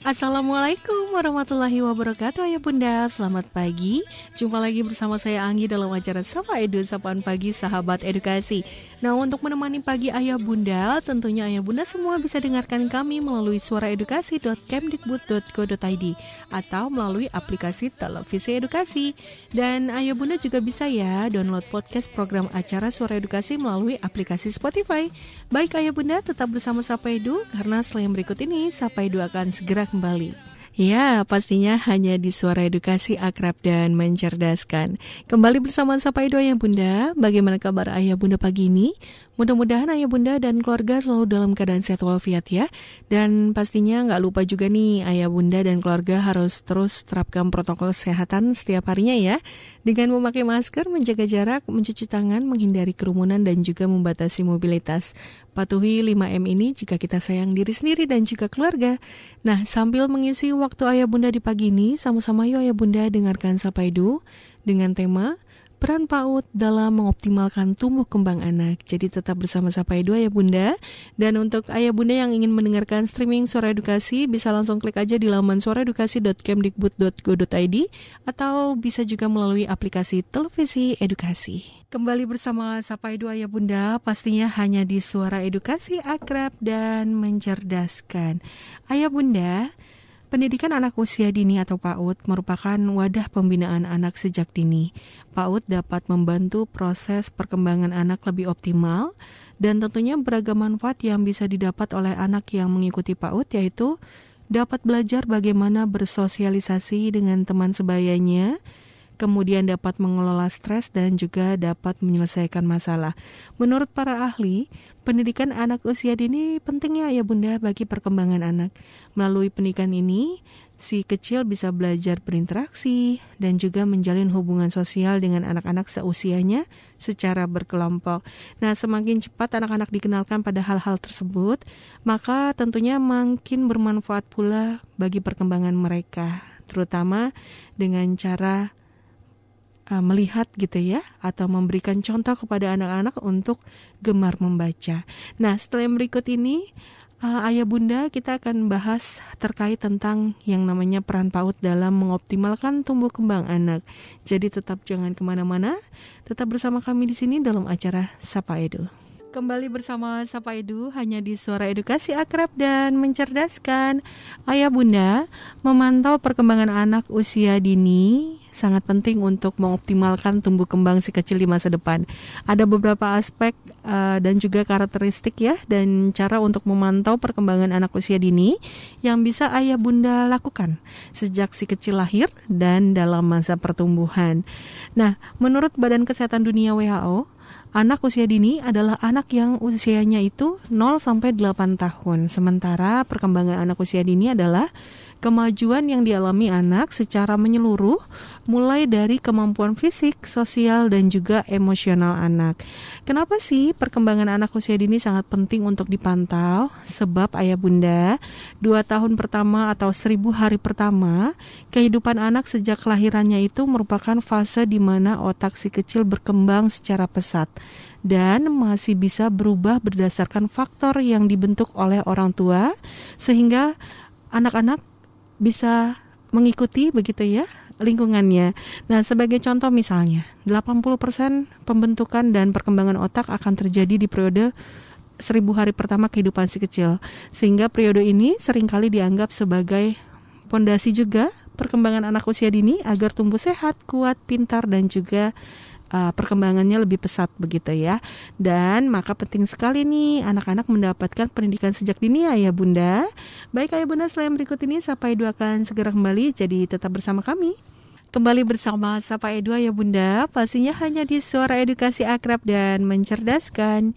Assalamualaikum warahmatullahi wabarakatuh Ayah Bunda. Selamat pagi. Jumpa lagi bersama saya Anggi dalam acara Sapa Edu Sapaan Pagi Sahabat Edukasi. Nah untuk menemani pagi Ayah Bunda Tentunya Ayah Bunda semua bisa dengarkan kami melalui suaraedukasi.kemdikbud.go.id Atau melalui aplikasi televisi edukasi. Dan Ayah Bunda juga bisa ya download podcast program acara Suara Edukasi melalui aplikasi Spotify. Baik Ayah Bunda tetap bersama Sapa Edu Karena selain berikut ini Sapa Edu akan segera kembali. Ya, pastinya hanya di suara edukasi akrab dan mencerdaskan. Kembali bersama Sapa Edo Ayah Bunda, bagaimana kabar Ayah Bunda pagi ini? Mudah-mudahan ayah bunda dan keluarga selalu dalam keadaan sehat walafiat ya. Dan pastinya nggak lupa juga nih ayah bunda dan keluarga harus terus terapkan protokol kesehatan setiap harinya ya. Dengan memakai masker, menjaga jarak, mencuci tangan, menghindari kerumunan dan juga membatasi mobilitas. Patuhi 5M ini jika kita sayang diri sendiri dan juga keluarga. Nah, sambil mengisi waktu ayah bunda di pagi ini, sama-sama yuk ayah bunda dengarkan Sapaidu dengan tema peran PAUD dalam mengoptimalkan tumbuh kembang anak. Jadi tetap bersama Sapa Edu ya Bunda. Dan untuk ayah bunda yang ingin mendengarkan streaming Suara Edukasi, bisa langsung klik aja di laman suaraedukasi.kemdikbud.go.id atau bisa juga melalui aplikasi televisi edukasi. Kembali bersama Sapa Edu Ayah Bunda, pastinya hanya di Suara Edukasi akrab dan mencerdaskan. Ayah Bunda, Pendidikan anak usia dini atau PAUD merupakan wadah pembinaan anak sejak dini. PAUD dapat membantu proses perkembangan anak lebih optimal dan tentunya beragam manfaat yang bisa didapat oleh anak yang mengikuti PAUD yaitu dapat belajar bagaimana bersosialisasi dengan teman sebayanya, kemudian dapat mengelola stres dan juga dapat menyelesaikan masalah. Menurut para ahli, pendidikan anak usia dini pentingnya ya Bunda bagi perkembangan anak. Melalui pendidikan ini, si kecil bisa belajar berinteraksi dan juga menjalin hubungan sosial dengan anak-anak seusianya secara berkelompok. Nah, semakin cepat anak-anak dikenalkan pada hal-hal tersebut, maka tentunya makin bermanfaat pula bagi perkembangan mereka, terutama dengan cara uh, melihat gitu ya atau memberikan contoh kepada anak-anak untuk gemar membaca. Nah, setelah yang berikut ini uh, Ayah Bunda kita akan bahas terkait tentang yang namanya peran PAUD dalam mengoptimalkan tumbuh kembang anak. Jadi tetap jangan ke mana-mana, tetap bersama kami di sini dalam acara Sapa Edu. Kembali bersama Sapa Edu hanya di Suara Edukasi Akrab dan Mencerdaskan. Ayah Bunda memantau perkembangan anak usia dini sangat penting untuk mengoptimalkan tumbuh kembang si kecil di masa depan. Ada beberapa aspek uh, dan juga karakteristik ya dan cara untuk memantau perkembangan anak usia dini yang bisa ayah bunda lakukan sejak si kecil lahir dan dalam masa pertumbuhan. Nah, menurut Badan Kesehatan Dunia WHO, Anak usia dini adalah anak yang usianya itu 0 sampai 8 tahun. Sementara perkembangan anak usia dini adalah kemajuan yang dialami anak secara menyeluruh, mulai dari kemampuan fisik, sosial, dan juga emosional anak. Kenapa sih perkembangan anak usia dini sangat penting untuk dipantau? Sebab ayah bunda, dua tahun pertama atau seribu hari pertama, kehidupan anak sejak kelahirannya itu merupakan fase di mana otak si kecil berkembang secara pesat dan masih bisa berubah berdasarkan faktor yang dibentuk oleh orang tua sehingga anak-anak bisa mengikuti begitu ya lingkungannya. Nah, sebagai contoh misalnya, 80% pembentukan dan perkembangan otak akan terjadi di periode seribu hari pertama kehidupan si kecil. Sehingga periode ini sering kali dianggap sebagai pondasi juga perkembangan anak usia dini agar tumbuh sehat, kuat, pintar dan juga uh, perkembangannya lebih pesat begitu ya. Dan maka penting sekali nih anak-anak mendapatkan pendidikan sejak dini ya, ya Bunda. Baik Ayah Bunda selain berikut ini Sapa Edu akan segera kembali jadi tetap bersama kami. Kembali bersama Sapa Edu ya Bunda, pastinya hanya di suara edukasi akrab dan mencerdaskan.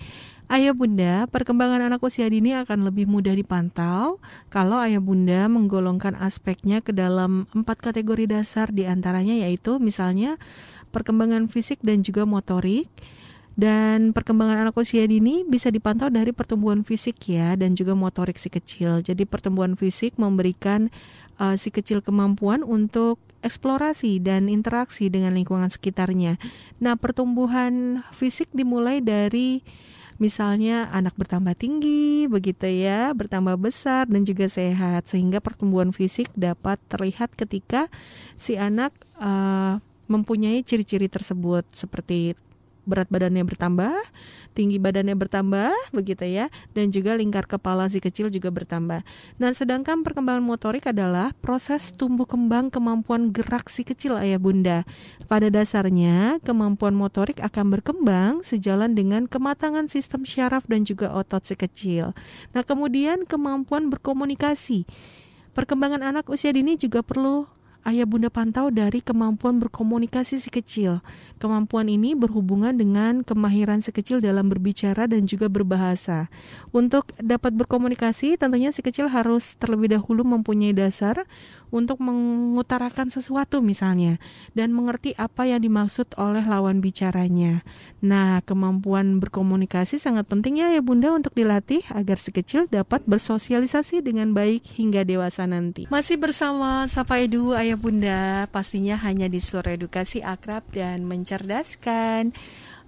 Ayah bunda, perkembangan anak usia dini akan lebih mudah dipantau kalau ayah bunda menggolongkan aspeknya ke dalam empat kategori dasar di antaranya yaitu misalnya perkembangan fisik dan juga motorik. Dan perkembangan anak usia dini bisa dipantau dari pertumbuhan fisik ya dan juga motorik si kecil. Jadi pertumbuhan fisik memberikan uh, si kecil kemampuan untuk eksplorasi dan interaksi dengan lingkungan sekitarnya. Nah, pertumbuhan fisik dimulai dari Misalnya anak bertambah tinggi, begitu ya, bertambah besar dan juga sehat sehingga pertumbuhan fisik dapat terlihat ketika si anak uh, mempunyai ciri-ciri tersebut seperti berat badannya bertambah, tinggi badannya bertambah, begitu ya, dan juga lingkar kepala si kecil juga bertambah. Nah, sedangkan perkembangan motorik adalah proses tumbuh kembang kemampuan gerak si kecil ayah bunda. Pada dasarnya, kemampuan motorik akan berkembang sejalan dengan kematangan sistem syaraf dan juga otot si kecil. Nah, kemudian kemampuan berkomunikasi. Perkembangan anak usia dini juga perlu ayah bunda pantau dari kemampuan berkomunikasi si kecil. Kemampuan ini berhubungan dengan kemahiran si kecil dalam berbicara dan juga berbahasa. Untuk dapat berkomunikasi, tentunya si kecil harus terlebih dahulu mempunyai dasar untuk mengutarakan sesuatu misalnya dan mengerti apa yang dimaksud oleh lawan bicaranya. Nah, kemampuan berkomunikasi sangat penting ya ya Bunda untuk dilatih agar si kecil dapat bersosialisasi dengan baik hingga dewasa nanti. Masih bersama Sapa Edu Ayah Bunda, pastinya hanya di Suara Edukasi Akrab dan Mencerdaskan.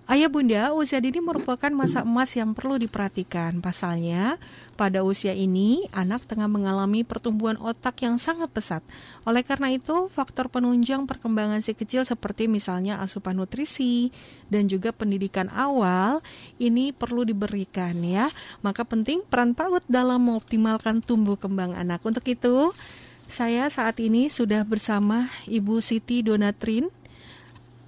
Ayah bunda, usia dini merupakan masa emas yang perlu diperhatikan. Pasalnya, pada usia ini, anak tengah mengalami pertumbuhan otak yang sangat pesat. Oleh karena itu, faktor penunjang perkembangan si kecil seperti misalnya asupan nutrisi dan juga pendidikan awal, ini perlu diberikan ya. Maka penting peran PAUD dalam mengoptimalkan tumbuh kembang anak. Untuk itu, saya saat ini sudah bersama Ibu Siti Donatrin,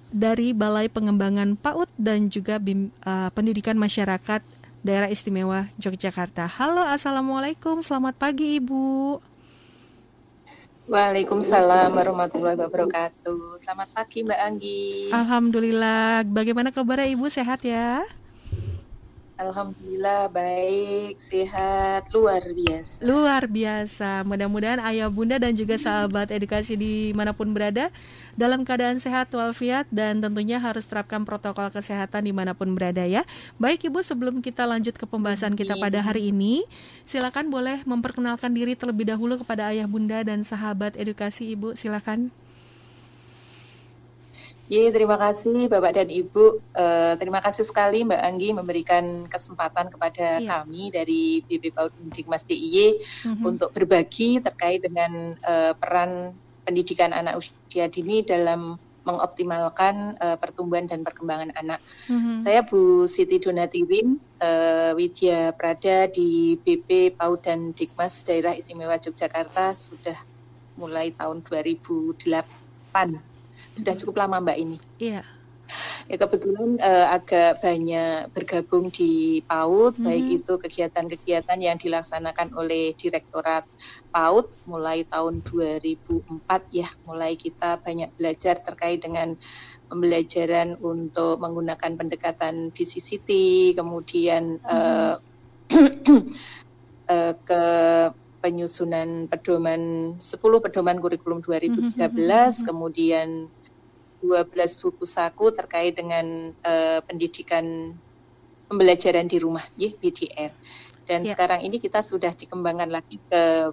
dari Balai Pengembangan PAUD dan juga Bim, uh, Pendidikan Masyarakat Daerah Istimewa Yogyakarta. Halo, Assalamualaikum, selamat pagi Ibu. Waalaikumsalam warahmatullahi wabarakatuh. Selamat pagi Mbak Anggi. Alhamdulillah. Bagaimana kabarnya Ibu? Sehat ya? Alhamdulillah baik, sehat, luar biasa. Luar biasa. Mudah-mudahan ayah bunda dan juga sahabat edukasi di mana pun berada dalam keadaan sehat walafiat dan tentunya harus terapkan protokol kesehatan di mana pun berada ya. Baik ibu, sebelum kita lanjut ke pembahasan kita pada hari ini, silakan boleh memperkenalkan diri terlebih dahulu kepada ayah bunda dan sahabat edukasi ibu. Silakan. Ya, terima kasih Bapak dan Ibu. Uh, terima kasih sekali Mbak Anggi memberikan kesempatan kepada ya. kami dari BP PAUD Dikmas DIY mm-hmm. untuk berbagi terkait dengan uh, peran pendidikan anak usia dini dalam mengoptimalkan uh, pertumbuhan dan perkembangan anak. Mm-hmm. Saya Bu Siti Donatiwin, uh, Widya Prada di BP PAUD dan Dikmas Daerah Istimewa Yogyakarta sudah mulai tahun 2008 sudah cukup lama Mbak ini. Iya. Ya kebetulan uh, agak banyak bergabung di PAUD, hmm. baik itu kegiatan-kegiatan yang dilaksanakan oleh Direktorat PAUD mulai tahun 2004 ya, mulai kita banyak belajar terkait dengan pembelajaran untuk menggunakan pendekatan VCCT, kemudian hmm. uh, uh, ke penyusunan pedoman 10 pedoman kurikulum 2013, hmm. kemudian 12 buku saku terkait dengan uh, pendidikan pembelajaran di rumah, ya, BDR. Dan ya. sekarang ini kita sudah dikembangkan lagi ke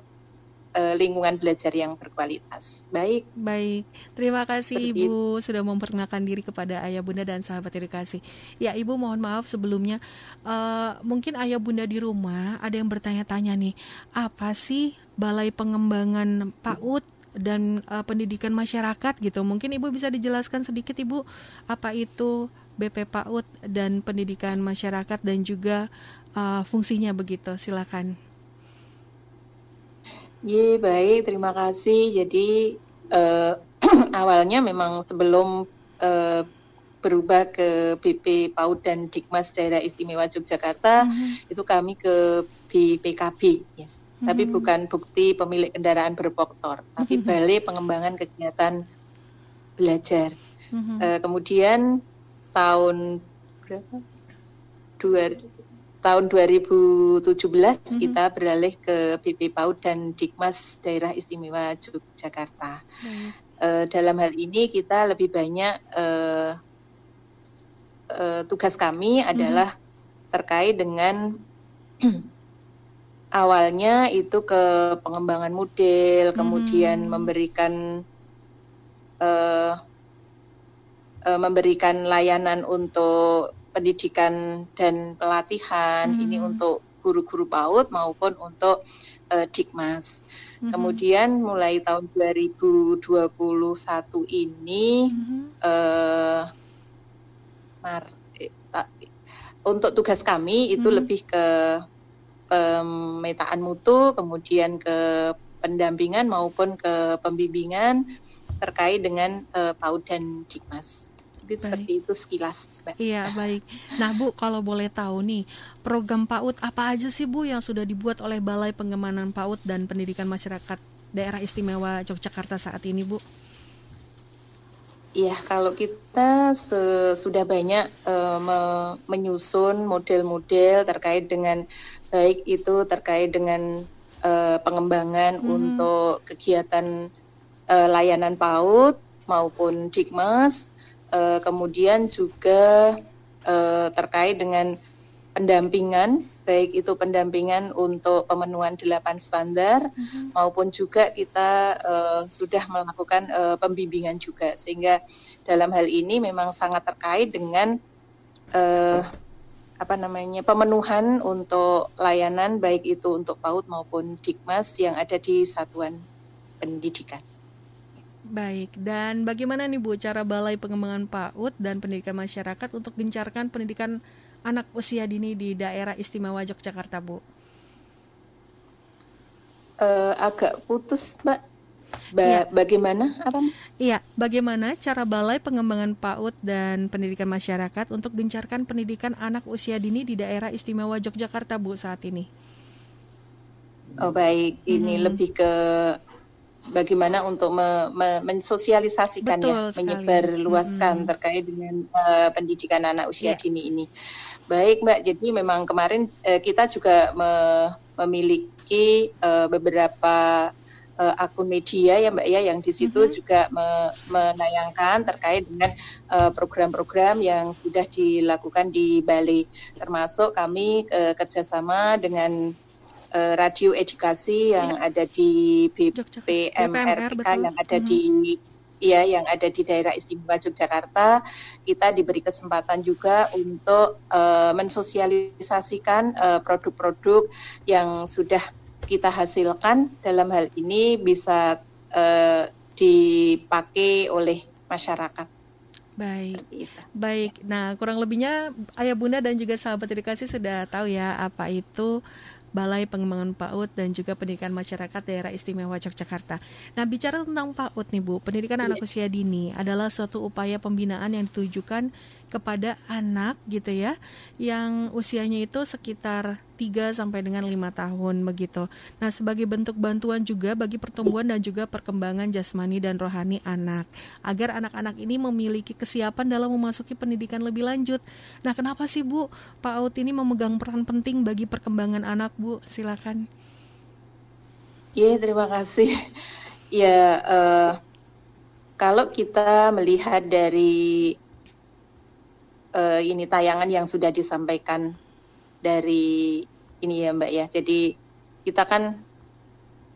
uh, lingkungan belajar yang berkualitas. Baik. Baik. Terima kasih Seperti Ibu sudah memperkenalkan diri kepada Ayah Bunda dan sahabat edukasi. Ya, Ibu mohon maaf sebelumnya uh, mungkin Ayah Bunda di rumah ada yang bertanya-tanya nih, apa sih Balai Pengembangan PAUD dan uh, pendidikan masyarakat gitu. Mungkin Ibu bisa dijelaskan sedikit Ibu apa itu BP PAUD dan pendidikan masyarakat dan juga uh, fungsinya begitu. Silakan. Iya baik, terima kasih. Jadi uh, awalnya memang sebelum uh, berubah ke BP PAUD dan Dikmas Daerah Istimewa Yogyakarta, mm -hmm. itu kami ke BPKB ya hmm. tapi bukan bukti pemilik kendaraan bermotor, tapi hmm. balai pengembangan kegiatan belajar. Hmm. Uh, kemudian tahun berapa? Dua, tahun 2017 hmm. kita beralih ke BP PAUD dan Dikmas Daerah Istimewa Yogyakarta. Hmm. Uh, dalam hal ini kita lebih banyak uh, uh, tugas kami adalah hmm. terkait dengan awalnya itu ke pengembangan model, hmm. kemudian memberikan uh, uh, memberikan layanan untuk pendidikan dan pelatihan hmm. ini untuk guru-guru PAUD maupun untuk uh, Dikmas. Mm-hmm. Kemudian mulai tahun 2021 ini mm-hmm. uh, Mar eh, untuk tugas kami itu mm-hmm. lebih ke pemetaan mutu, kemudian ke pendampingan maupun ke pembimbingan terkait dengan uh, PAUD dan Dikmas. Mungkin seperti itu sekilas. Mbak. Iya, baik. Nah, Bu, kalau boleh tahu nih, program PAUD apa aja sih, Bu, yang sudah dibuat oleh Balai Pengembangan PAUD dan Pendidikan Masyarakat Daerah Istimewa Yogyakarta saat ini, Bu? Iya, kalau kita sudah banyak uh, me menyusun model-model terkait dengan baik itu terkait dengan uh, pengembangan hmm. untuk kegiatan uh, layanan PAUD maupun Dikmas uh, kemudian juga uh, terkait dengan pendampingan baik itu pendampingan untuk pemenuhan delapan standar mm-hmm. maupun juga kita uh, sudah melakukan uh, pembimbingan juga sehingga dalam hal ini memang sangat terkait dengan uh, apa namanya pemenuhan untuk layanan baik itu untuk PAUD maupun Dikmas yang ada di satuan pendidikan. Baik, dan bagaimana nih Bu cara Balai Pengembangan PAUD dan Pendidikan Masyarakat untuk gencarkan pendidikan anak usia dini di daerah istimewa Yogyakarta, Bu? Uh, agak putus, Mbak. Ba ya. Bagaimana? Apa? Iya, bagaimana cara Balai Pengembangan PAUD dan Pendidikan Masyarakat untuk gencarkan pendidikan anak usia dini di daerah istimewa Yogyakarta, Bu, saat ini? Oh baik, ini hmm. lebih ke bagaimana untuk me, me, mensosialisasikan ya, Betul ya, menyebarluaskan hmm. terkait dengan uh, pendidikan anak usia yeah. dini ini. Baik Mbak, jadi memang kemarin uh, kita juga me, memiliki uh, beberapa uh, akun media ya Mbak ya yang di situ mm -hmm. juga me, menayangkan terkait dengan program-program uh, yang sudah dilakukan di Bali termasuk kami uh, kerjasama dengan uh, radio edukasi yang ya. ada di BPMRPK yang ada hmm. di ya yang ada di daerah istimewa Yogyakarta kita diberi kesempatan juga untuk uh, mensosialisasikan produk produk-produk yang sudah kita hasilkan dalam hal ini bisa uh, dipakai oleh masyarakat. Baik, baik. Nah, kurang lebihnya ayah bunda dan juga sahabat edukasi sudah tahu ya apa itu Balai Pengembangan PAUD dan juga Pendidikan Masyarakat Daerah Istimewa Yogyakarta. Nah, bicara tentang PAUD nih Bu, pendidikan anak iya. usia dini adalah suatu upaya pembinaan yang ditujukan kepada anak gitu ya yang usianya itu sekitar 3 sampai dengan 5 tahun begitu. Nah, sebagai bentuk bantuan juga bagi pertumbuhan dan juga perkembangan jasmani dan rohani anak agar anak-anak ini memiliki kesiapan dalam memasuki pendidikan lebih lanjut. Nah, kenapa sih Bu PAUD ini memegang peran penting bagi perkembangan anak, Bu? Silakan. Iya, terima kasih. Ya, uh, kalau kita melihat dari uh, ini tayangan yang sudah disampaikan dari ini ya Mbak ya. Jadi kita kan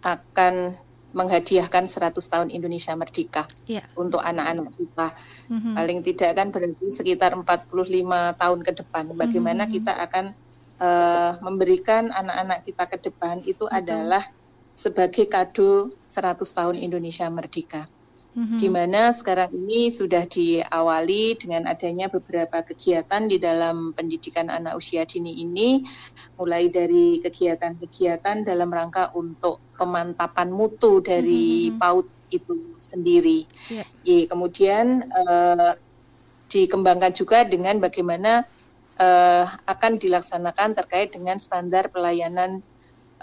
akan menghadiahkan 100 tahun Indonesia Merdeka ya. untuk anak-anak kita. Mm-hmm. Paling tidak kan berarti sekitar 45 tahun ke depan. Bagaimana mm-hmm. kita akan uh, memberikan anak-anak kita ke depan itu Betul. adalah sebagai kado 100 tahun Indonesia Merdeka hmm di mana sekarang ini sudah diawali dengan adanya beberapa kegiatan di dalam pendidikan anak usia dini ini, mulai dari kegiatan-kegiatan dalam rangka untuk pemantapan mutu dari mm-hmm. PAUD itu sendiri. Yeah. Ya, kemudian uh, dikembangkan juga dengan bagaimana uh, akan dilaksanakan terkait dengan standar pelayanan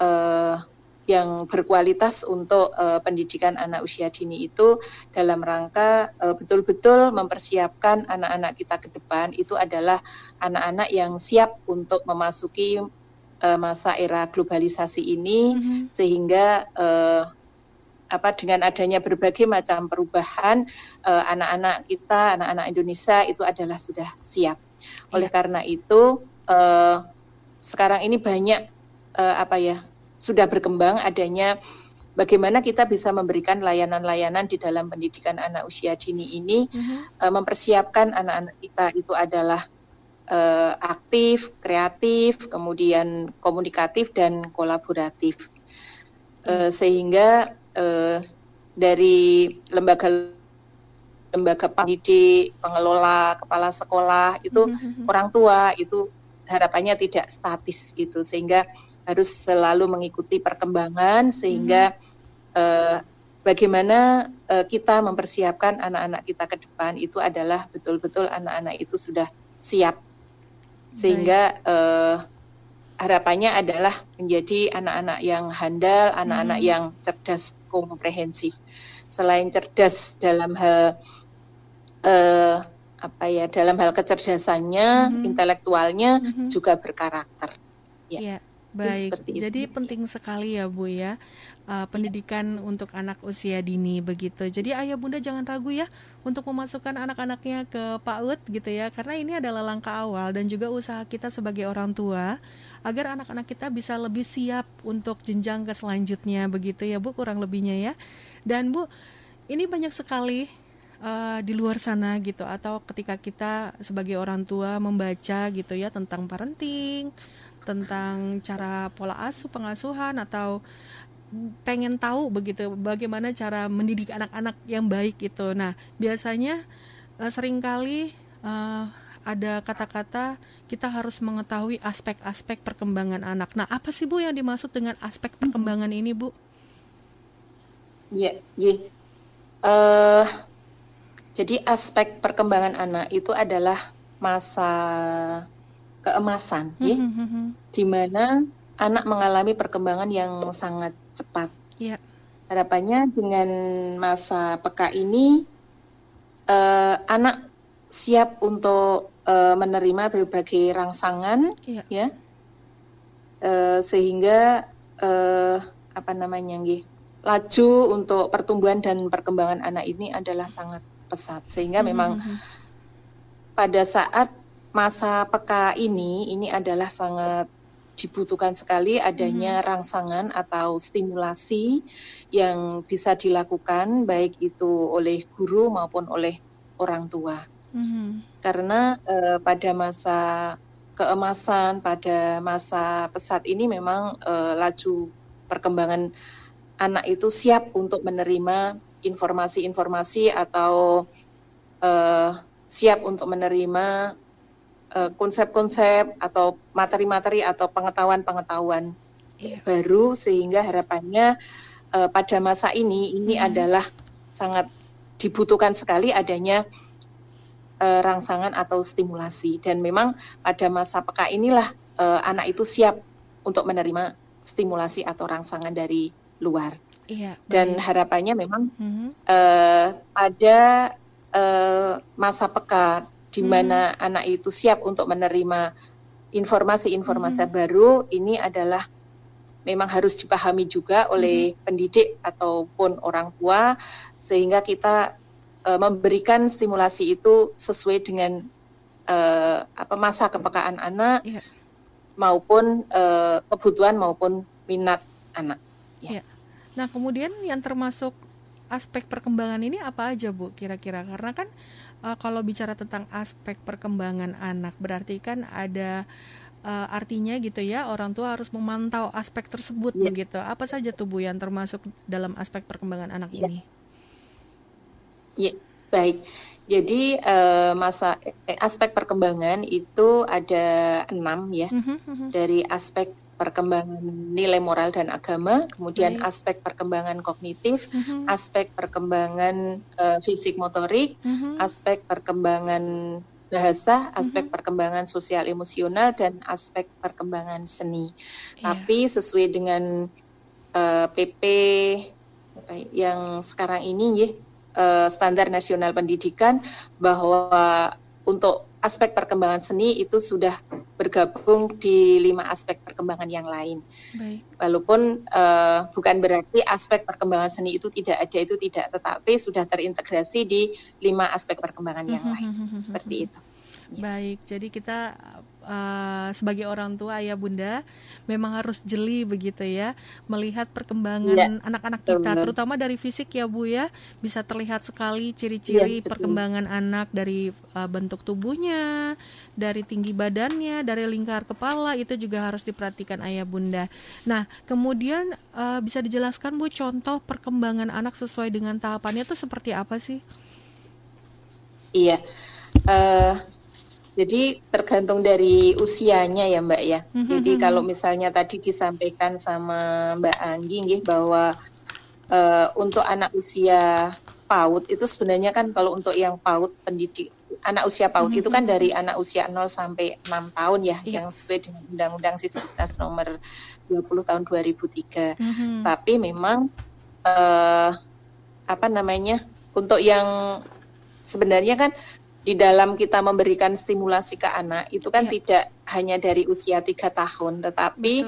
uh, yang berkualitas untuk uh, pendidikan anak usia dini itu dalam rangka uh, betul-betul mempersiapkan anak-anak kita ke depan itu adalah anak-anak yang siap untuk memasuki uh, masa era globalisasi ini mm-hmm. sehingga uh, apa dengan adanya berbagai macam perubahan anak-anak kita anak-anak Indonesia itu adalah sudah siap. Oleh iya. karena itu uh, sekarang ini banyak uh, apa ya sudah berkembang adanya bagaimana kita bisa memberikan layanan-layanan di dalam pendidikan anak usia dini ini mm-hmm. uh, mempersiapkan anak-anak kita itu adalah uh, aktif, kreatif, kemudian komunikatif dan kolaboratif. Uh, sehingga uh, dari lembaga lembaga pendidik, pengelola, kepala sekolah itu mm-hmm. orang tua itu harapannya tidak statis gitu sehingga harus selalu mengikuti perkembangan sehingga mm-hmm. uh, bagaimana uh, kita mempersiapkan anak-anak kita ke depan itu adalah betul-betul anak-anak itu sudah siap sehingga uh, harapannya adalah menjadi anak-anak yang handal, anak-anak hmm. yang cerdas komprehensif. Selain cerdas dalam hal uh, apa ya, dalam hal kecerdasannya, hmm. intelektualnya hmm. juga berkarakter. Ya. ya. Baik, jadi itu. penting sekali ya Bu ya uh, pendidikan ya. untuk anak usia dini begitu. Jadi ayah bunda jangan ragu ya untuk memasukkan anak-anaknya ke PAUD gitu ya, karena ini adalah langkah awal dan juga usaha kita sebagai orang tua agar anak-anak kita bisa lebih siap untuk jenjang ke selanjutnya begitu ya Bu kurang lebihnya ya. Dan Bu, ini banyak sekali uh, di luar sana gitu atau ketika kita sebagai orang tua membaca gitu ya tentang parenting tentang cara pola asuh pengasuhan atau pengen tahu begitu bagaimana cara mendidik anak-anak yang baik itu. Nah, biasanya uh, sering kali uh, ada kata-kata kita harus mengetahui aspek-aspek perkembangan anak. Nah, apa sih Bu yang dimaksud dengan aspek perkembangan ini, Bu? Ya, ya. Uh, jadi aspek perkembangan anak itu adalah masa keemasan, -hmm. ya, hmm, hmm. di mana anak mengalami perkembangan yang sangat cepat. Yeah. Harapannya dengan masa peka ini uh, anak siap untuk uh, menerima berbagai rangsangan, yeah. ya, uh, sehingga uh, apa namanya, laju untuk pertumbuhan dan perkembangan anak ini adalah sangat pesat, sehingga mm -hmm. memang pada saat masa peka ini ini adalah sangat dibutuhkan sekali adanya hmm. rangsangan atau stimulasi yang bisa dilakukan baik itu oleh guru maupun oleh orang tua. Hmm. Karena uh, pada masa keemasan, pada masa pesat ini memang uh, laju perkembangan anak itu siap untuk menerima informasi-informasi atau uh, siap untuk menerima Eh, konsep-konsep atau materi-materi atau pengetahuan-pengetahuan yeah. baru sehingga harapannya uh, pada masa ini ini hmm. adalah sangat dibutuhkan sekali adanya uh, rangsangan atau stimulasi dan memang pada masa peka inilah uh, anak itu siap untuk menerima stimulasi atau rangsangan dari luar. Iya, dan harapannya memang -hmm. uh, pada uh, masa peka di hmm. mana hmm. anak itu siap untuk menerima informasi-informasi hmm. baru ini adalah memang harus dipahami juga oleh hmm. pendidik ataupun orang tua sehingga kita uh, memberikan stimulasi itu sesuai dengan uh, apa masa kepekaan anak yeah. maupun uh, kebutuhan maupun minat anak. Ya. Yeah. Nah kemudian yang termasuk aspek perkembangan ini apa aja bu kira-kira karena kan uh, kalau bicara tentang aspek perkembangan anak berarti kan ada uh, artinya gitu ya orang tua harus memantau aspek tersebut yeah. begitu apa saja tuh bu yang termasuk dalam aspek perkembangan anak yeah. ini? Iya yeah. baik jadi uh, masa eh, aspek perkembangan itu ada enam ya mm -hmm. dari aspek perkembangan nilai moral dan agama, kemudian Baik. aspek perkembangan kognitif, uh -huh. aspek perkembangan uh, fisik motorik, uh -huh. aspek perkembangan bahasa, aspek uh -huh. perkembangan sosial emosional dan aspek perkembangan seni. Yeah. Tapi sesuai dengan uh, eh, PP yang sekarang ini ya uh, standar nasional pendidikan bahwa untuk aspek perkembangan seni itu sudah bergabung di lima aspek perkembangan yang lain. Baik. Walaupun uh, bukan berarti aspek perkembangan seni itu tidak ada itu tidak, tetapi sudah terintegrasi di lima aspek perkembangan yang lain. Seperti itu. Baik, jadi kita uh, sebagai orang tua ayah bunda memang harus jeli begitu ya melihat perkembangan ya, anak-anak ya, kita terutama dari fisik ya Bu ya. Bisa terlihat sekali ciri-ciri ya, perkembangan anak dari uh, bentuk tubuhnya dari tinggi badannya dari lingkar kepala itu juga harus diperhatikan ayah bunda. Nah kemudian uh, bisa dijelaskan Bu contoh perkembangan anak sesuai dengan tahapannya itu seperti apa sih? Iya. Uh, jadi tergantung dari usianya ya Mbak ya. Mm-hmm. Jadi hmm, kalau misalnya tadi disampaikan sama Mbak Anggi nih bahwa uh, untuk anak usia PAUD itu sebenarnya kan kalau untuk yang PAUD pendidik anak usia PAUD mm-hmm. itu kan dari anak usia 0 sampai 6 tahun ya yeah. yang sesuai dengan Undang-Undang Sisdiknas nomor 20 tahun 2003. Mm-hmm. Tapi memang uh, apa namanya untuk yang sebenarnya kan di dalam kita memberikan stimulasi ke anak itu kan ya. tidak hanya dari usia tiga tahun, tetapi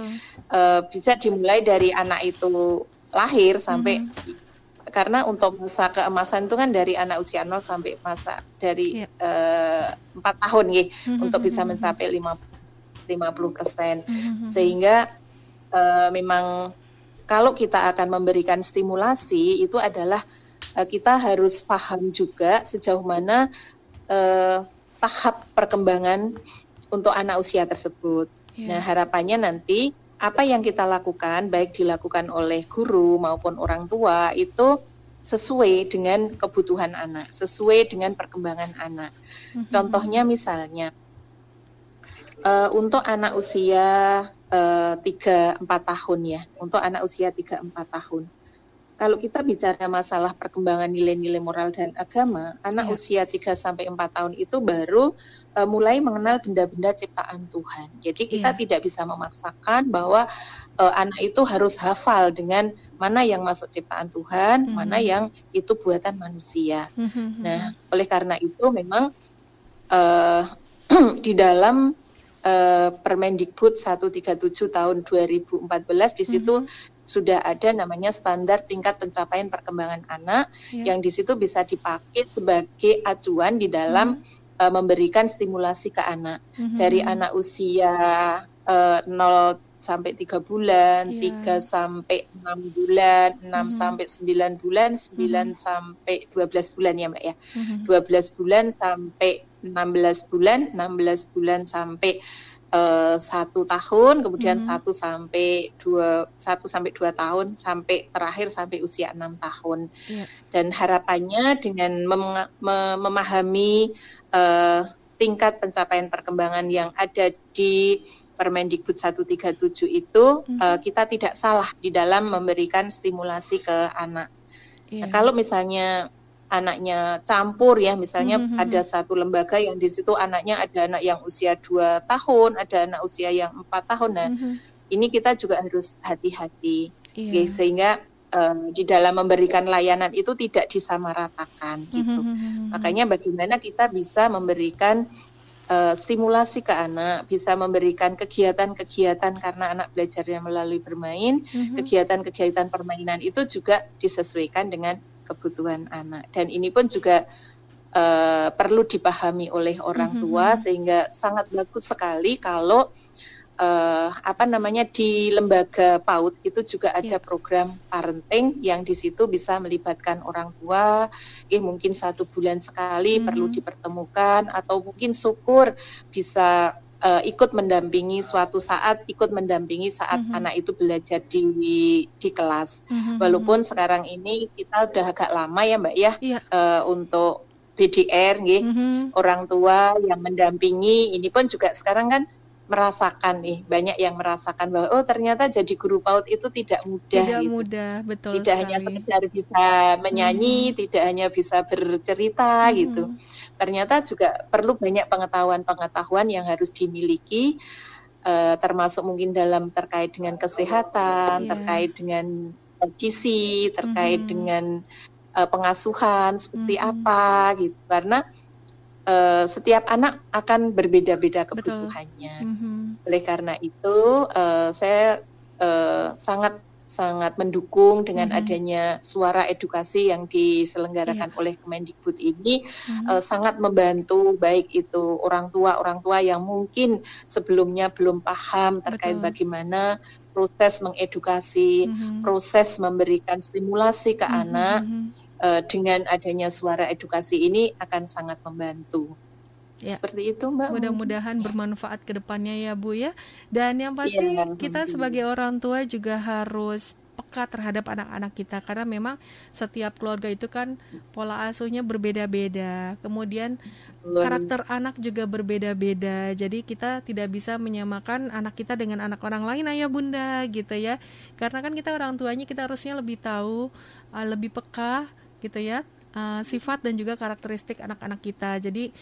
uh, bisa dimulai dari anak itu lahir sampai mm -hmm. karena untuk masa keemasan itu kan dari anak usia 0 sampai masa dari ya. eh, empat ya. uh, tahun ya mm -hmm. untuk bisa mencapai 50 persen mm -hmm. sehingga uh, memang kalau kita akan memberikan stimulasi itu adalah uh, kita harus paham juga sejauh mana uh, tahap perkembangan untuk anak usia tersebut. Yeah. Nah, harapannya nanti apa yang kita lakukan, baik dilakukan oleh guru maupun orang tua, itu sesuai dengan kebutuhan anak, sesuai dengan perkembangan anak. Mm-hmm. Contohnya misalnya, uh, untuk anak usia tiga uh, empat tahun ya, untuk anak usia tiga empat tahun, kalau kita bicara masalah perkembangan nilai-nilai moral dan agama, anak ya. usia 3 sampai 4 tahun itu baru uh, mulai mengenal benda-benda ciptaan Tuhan. Jadi kita ya. tidak bisa memaksakan bahwa uh, anak itu harus hafal dengan mana yang masuk ciptaan Tuhan, hmm. mana yang itu buatan manusia. Hmm. Nah, oleh karena itu memang uh, di dalam uh, Permendikbud 137 tahun 2014 di situ hmm sudah ada namanya standar tingkat pencapaian perkembangan anak yeah. yang di situ bisa dipakai sebagai acuan di dalam mm. uh, memberikan stimulasi ke anak mm-hmm. dari anak usia uh, 0 sampai tiga bulan, yeah. 3 sampai enam bulan, 6 mm-hmm. sampai 9 bulan, 9 mm-hmm. sampai 12 bulan ya Mbak ya. Mm-hmm. 12 bulan sampai 16 bulan, 16 bulan sampai satu tahun, kemudian hmm. satu hmm. sampai dua satu sampai dua tahun, sampai terakhir sampai usia enam tahun. Yeah. Dan harapannya dengan mem mem memahami uh, tingkat pencapaian perkembangan yang ada di Permendikbud 137 itu hmm. uh, kita tidak salah di dalam memberikan stimulasi ke anak. Yeah. Nah, kalau misalnya anaknya campur ya misalnya mm -hmm. ada satu lembaga yang di situ anaknya ada anak yang usia dua tahun ada anak usia yang empat tahun nah mm -hmm. ini kita juga harus hati-hati yeah. okay, sehingga um, di dalam memberikan layanan itu tidak disamaratakan gitu mm -hmm. makanya bagaimana kita bisa memberikan uh, stimulasi ke anak, bisa memberikan kegiatan-kegiatan karena anak belajarnya melalui bermain, kegiatan-kegiatan permainan itu juga disesuaikan dengan kebutuhan anak. Dan ini pun juga uh, perlu dipahami oleh orang mm-hmm. tua mm-hmm. sehingga sangat bagus sekali kalau uh, apa namanya di lembaga PAUD itu juga ada yeah. program parenting yang di situ bisa melibatkan orang tua, eh mungkin satu bulan sekali mm-hmm. perlu dipertemukan atau mungkin syukur bisa uh, ikut mendampingi suatu saat ikut mendampingi saat mm -hmm. anak itu belajar di di kelas. Mm -hmm. Walaupun sekarang ini kita udah agak lama ya Mbak ya yeah. Iya. uh, untuk BDR, mm -hmm. orang tua yang mendampingi ini pun juga sekarang kan merasakan nih banyak yang merasakan bahwa oh ternyata jadi guru PAUD itu tidak mudah tidak gitu. mudah betul tidak sekali. hanya sekedar bisa menyanyi hmm. tidak hanya bisa bercerita hmm. gitu ternyata juga perlu banyak pengetahuan-pengetahuan yang harus dimiliki uh, termasuk mungkin dalam terkait dengan kesehatan yeah. terkait dengan gizi terkait hmm. dengan uh, pengasuhan seperti hmm. apa gitu karena uh, setiap anak akan berbeda-beda kebutuhannya. Mm -hmm. Oleh karena itu, uh, saya uh, sangat sangat mendukung dengan mm-hmm. adanya suara edukasi yang diselenggarakan yeah. oleh Kemendikbud ini mm-hmm. uh, sangat membantu baik itu orang tua orang tua yang mungkin sebelumnya belum paham terkait Betul. bagaimana proses mengedukasi, mm-hmm. proses memberikan stimulasi ke mm-hmm. anak uh, dengan adanya suara edukasi ini akan sangat membantu. Ya. Seperti itu Mbak. Mudah-mudahan bermanfaat ke depannya ya Bu ya. Dan yang pasti ya, kita sebagai orang tua juga harus peka terhadap anak-anak kita karena memang setiap keluarga itu kan pola asuhnya berbeda-beda. Kemudian karakter anak juga berbeda-beda. Jadi kita tidak bisa menyamakan anak kita dengan anak orang lain ayah bunda gitu ya. Karena kan kita orang tuanya kita harusnya lebih tahu, uh, lebih peka gitu ya. Uh, sifat dan juga karakteristik anak-anak kita. Jadi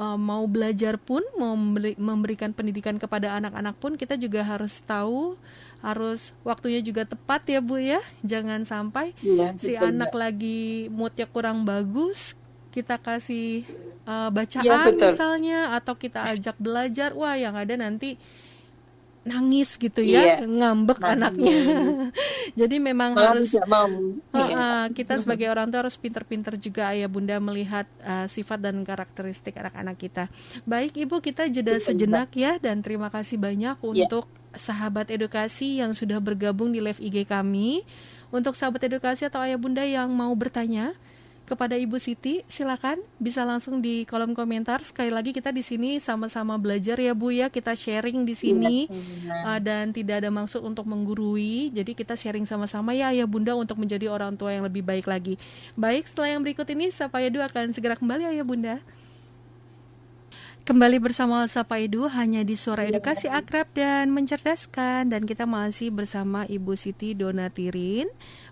uh, mau belajar pun mau memberi, memberikan pendidikan kepada anak-anak pun kita juga harus tahu harus waktunya juga tepat ya Bu ya jangan sampai ya, si betul, anak ya. lagi moodnya kurang bagus kita kasih uh, bacaan ya, misalnya atau kita ajak belajar wah yang ada nanti nangis gitu ya, iya. ngambek nah, anaknya. Jadi memang harus mau. Uh, uh, kita sebagai orang tua harus pinter-pinter juga ayah bunda melihat uh, sifat dan karakteristik anak-anak kita. Baik ibu kita jeda Betul, sejenak ya dan terima kasih banyak yeah. untuk sahabat edukasi yang sudah bergabung di live IG kami. Untuk sahabat edukasi atau ayah bunda yang mau bertanya kepada Ibu Siti, silakan bisa langsung di kolom komentar. Sekali lagi kita di sini sama-sama belajar ya Bu ya, kita sharing di sini uh, dan tidak ada maksud untuk menggurui. Jadi kita sharing sama-sama ya Ayah Bunda untuk menjadi orang tua yang lebih baik lagi. Baik, setelah yang berikut ini Sapa Edu akan segera kembali Ayah Bunda. Kembali bersama Sapa Edu hanya di Suara Edukasi Akrab dan Mencerdaskan. Dan kita masih bersama Ibu Siti Donatirin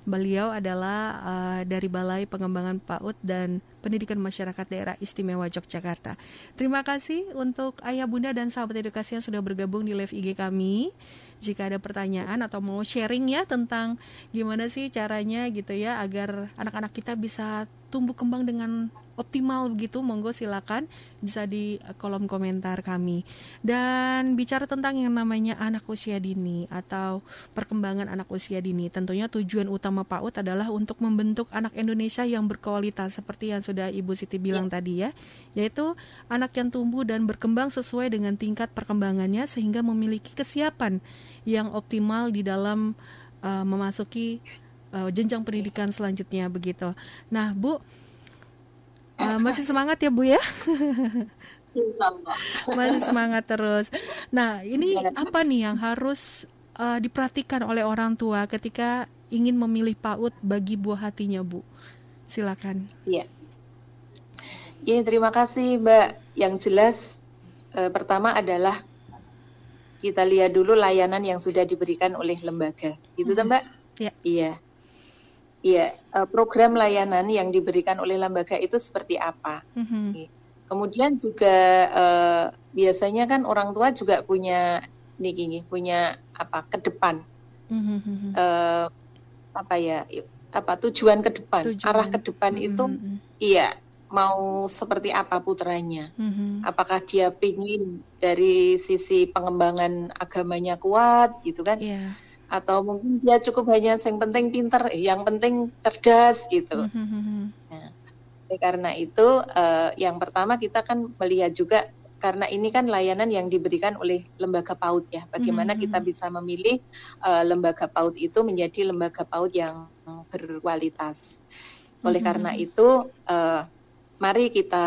Beliau adalah uh, dari Balai Pengembangan PAUD dan Pendidikan Masyarakat Daerah Istimewa Yogyakarta. Terima kasih untuk ayah bunda dan sahabat edukasi yang sudah bergabung di live IG kami. Jika ada pertanyaan atau mau sharing ya tentang gimana sih caranya gitu ya agar anak-anak kita bisa tumbuh kembang dengan optimal begitu monggo silakan bisa di kolom komentar kami dan bicara tentang yang namanya anak usia dini atau perkembangan anak usia dini tentunya tujuan utama PAUD adalah untuk membentuk anak Indonesia yang berkualitas seperti yang sudah Ibu Siti bilang ya. tadi ya yaitu anak yang tumbuh dan berkembang sesuai dengan tingkat perkembangannya sehingga memiliki kesiapan yang optimal di dalam uh, memasuki uh, jenjang pendidikan selanjutnya begitu. Nah, Bu, uh, masih semangat ya Bu ya? masih semangat terus. Nah, ini apa nih yang harus uh, diperhatikan oleh orang tua ketika ingin memilih PAUD bagi buah hatinya, Bu? Silakan. Iya. Ya, terima kasih, Mbak. Yang jelas uh, pertama adalah kita lihat dulu layanan yang sudah diberikan oleh lembaga. Gitu, hmm. Mbak? Ya. Iya. Iya, eh, program layanan yang diberikan oleh lembaga itu seperti apa? Mm-hmm. Kemudian juga uh, biasanya kan orang tua juga punya nih gini, punya apa ke depan, mm-hmm. uh, apa ya, apa tujuan ke depan, tujuan. arah ke depan mm-hmm. itu, iya mau seperti apa putranya? Mm-hmm. Apakah dia pingin dari sisi pengembangan agamanya kuat, gitu kan? Yeah atau mungkin dia cukup hanya yang penting pinter, yang penting cerdas gitu. Mm-hmm. Nah, karena itu uh, yang pertama kita kan melihat juga karena ini kan layanan yang diberikan oleh lembaga PAUD ya. Bagaimana mm-hmm. kita bisa memilih uh, lembaga PAUD itu menjadi lembaga PAUD yang berkualitas. Oleh mm-hmm. karena itu, uh, mari kita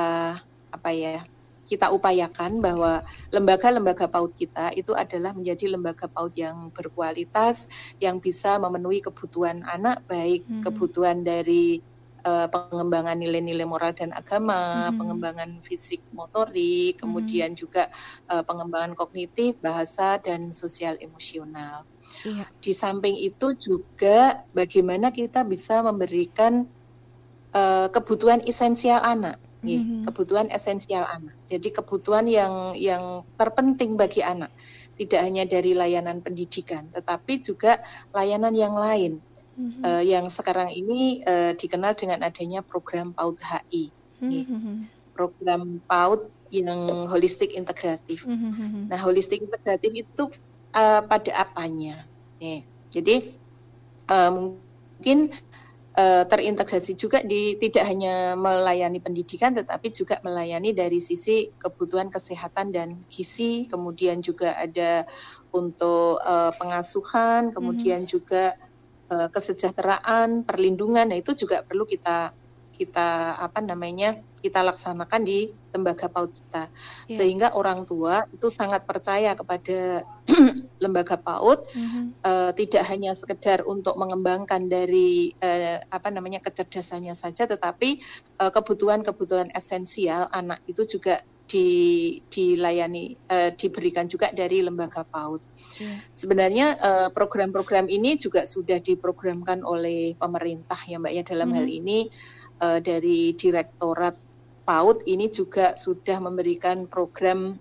apa ya kita upayakan bahwa lembaga-lembaga PAUD kita itu adalah menjadi lembaga PAUD yang berkualitas, yang bisa memenuhi kebutuhan anak, baik hmm. kebutuhan dari uh, pengembangan nilai-nilai moral dan agama, hmm. pengembangan fisik motorik, hmm. kemudian juga uh, pengembangan kognitif, bahasa dan sosial emosional. Iya. Di samping itu juga bagaimana kita bisa memberikan uh, kebutuhan esensial anak mm-hmm. kebutuhan esensial anak. Jadi kebutuhan yang yang terpenting bagi anak, tidak hanya dari layanan pendidikan, tetapi juga layanan yang lain mm-hmm. uh, yang sekarang ini uh, dikenal dengan adanya program PAUD HI, mm-hmm. program PAUD yang holistik integratif. Mm-hmm. Nah, holistik integratif itu uh, pada apanya? Nih, jadi uh, mungkin uh, terintegrasi juga di tidak hanya melayani pendidikan tetapi juga melayani dari sisi kebutuhan kesehatan dan gizi kemudian juga ada untuk uh, pengasuhan kemudian mm -hmm. juga kesejahteraan perlindungan nah itu juga perlu kita kita apa namanya kita laksanakan di lembaga PAUD kita yeah. sehingga orang tua itu sangat percaya kepada lembaga PAUD mm-hmm. uh, tidak hanya sekedar untuk mengembangkan dari uh, apa namanya kecerdasannya saja tetapi uh, kebutuhan-kebutuhan esensial anak itu juga di, dilayani uh, diberikan juga dari lembaga PAUD. Yeah. Sebenarnya uh, program-program ini juga sudah diprogramkan oleh pemerintah ya Mbak ya dalam mm-hmm. hal ini uh, dari Direktorat PAUD ini juga sudah memberikan program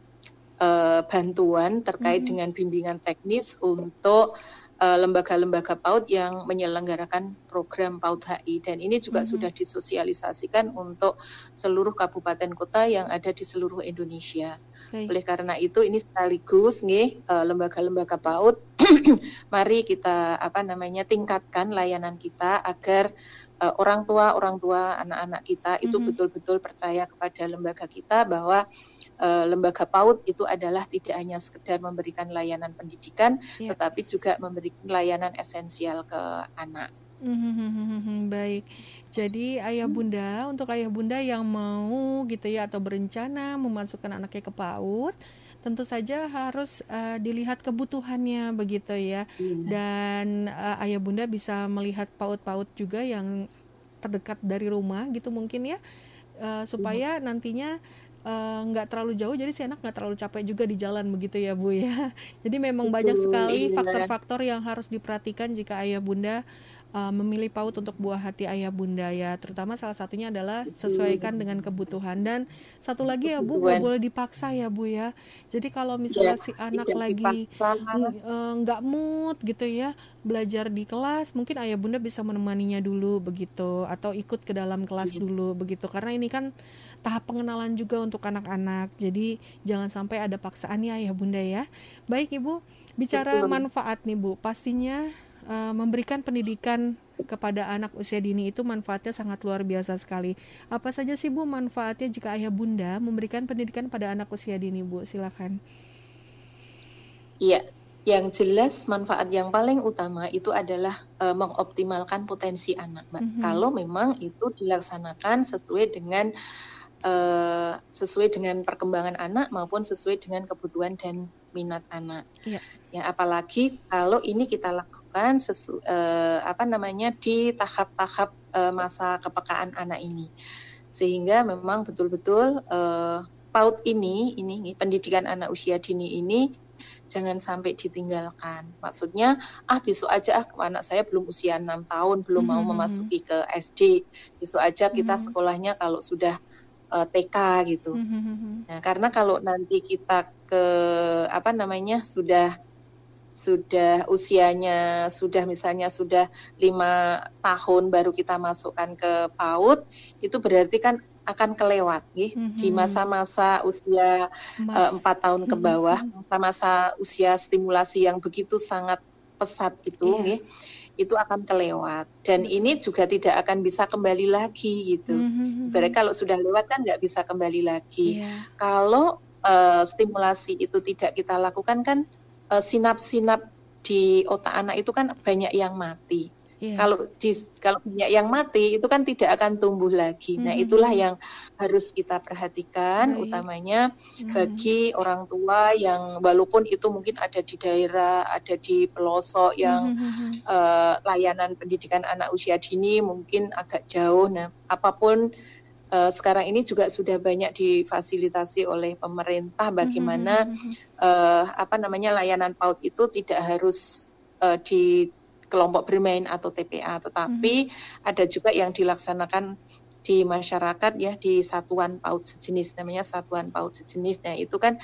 uh, bantuan terkait mm -hmm. dengan bimbingan teknis untuk eh, lembaga-lembaga uh, PAUD yang menyelenggarakan program PAUD HI dan ini juga mm -hmm. sudah disosialisasikan untuk seluruh kabupaten kota yang ada di seluruh Indonesia. Baik. Oleh karena itu ini sekaligus nih lembaga-lembaga PAUD mari kita apa namanya tingkatkan layanan kita agar uh, orang tua orang tua anak-anak kita itu mm-hmm. betul-betul percaya kepada lembaga kita bahwa uh, lembaga PAUD itu adalah tidak hanya sekedar memberikan layanan pendidikan yeah. tetapi juga memberikan layanan esensial ke anak. Mm-hmm. Baik, jadi ayah hmm. bunda untuk ayah bunda yang mau gitu ya atau berencana memasukkan anaknya ke PAUD, tentu saja harus uh, dilihat kebutuhannya begitu ya hmm. dan uh, ayah bunda bisa melihat paut-paut juga yang terdekat dari rumah gitu mungkin ya uh, supaya hmm. nantinya nggak uh, terlalu jauh jadi si anak nggak terlalu capek juga di jalan begitu ya bu ya jadi memang banyak sekali iya. faktor-faktor yang harus diperhatikan jika ayah bunda uh, memilih PAUD untuk buah hati ayah bunda ya. Terutama salah satunya adalah sesuaikan dengan kebutuhan. Dan satu lagi ya bu nggak boleh dipaksa ya bu ya. Jadi kalau misalnya ya, si anak lagi eh, nggak uh, mood gitu ya belajar di kelas mungkin ayah bunda bisa menemaninya dulu begitu atau ikut ke dalam kelas ya. dulu begitu. Karena ini kan tahap pengenalan juga untuk anak-anak. Jadi jangan sampai ada paksaan ya ayah bunda ya. Baik ibu bicara manfaat nih bu. Pastinya uh, memberikan pendidikan kepada anak usia dini itu manfaatnya sangat luar biasa sekali. Apa saja sih Bu manfaatnya jika ayah bunda memberikan pendidikan pada anak usia dini Bu? Silakan. Iya, yang jelas manfaat yang paling utama itu adalah uh, mengoptimalkan potensi anak, Mbak. Mm -hmm. Kalau memang itu dilaksanakan sesuai dengan uh, sesuai dengan perkembangan anak maupun sesuai dengan kebutuhan dan minat anak. Ya. ya apalagi kalau ini kita lakukan sesu, uh, apa namanya di tahap-tahap uh, masa kepekaan anak ini, sehingga memang betul-betul uh, PAUD ini, ini pendidikan anak usia dini ini jangan sampai ditinggalkan. Maksudnya, ah besok aja ah anak saya belum usia enam tahun, belum -hmm. mau memasuki ke SD. Besok aja kita -hmm. sekolahnya kalau sudah uh, TK gitu. -hmm. Nah, karena kalau nanti kita ke apa namanya sudah sudah usianya sudah misalnya sudah lima tahun baru kita masukkan ke PAUD itu berarti kan akan kelewat nih mm -hmm. di masa-masa usia eh, empat uh, tahun ke mm-hmm. bawah masa-masa usia stimulasi yang begitu sangat pesat itu yeah. nih itu akan kelewat dan mm-hmm. ini juga tidak akan bisa kembali lagi gitu. Mm-hmm. Berarti kalau sudah lewat kan nggak bisa kembali lagi. Yeah. Kalau uh, stimulasi itu tidak kita lakukan kan uh, sinap-sinap di otak anak itu kan banyak yang mati. Yeah. Kalau di kalau banyak yang mati itu kan tidak akan tumbuh lagi. Mm. Nah, itulah yang harus kita perhatikan Baik. utamanya mm bagi orang tua yang walaupun itu mungkin ada di daerah, ada di pelosok yang mm uh, layanan pendidikan anak usia dini mungkin agak jauh. Nah, apa pun uh, sekarang ini juga sudah banyak difasilitasi oleh pemerintah bagaimana mm -hmm. uh, apa namanya layanan PAUD itu tidak harus uh, di kelompok bermain atau TPA, tetapi mm -hmm. ada juga yang dilaksanakan di masyarakat ya di satuan PAUD sejenis namanya satuan PAUD sejenis. Nah itu kan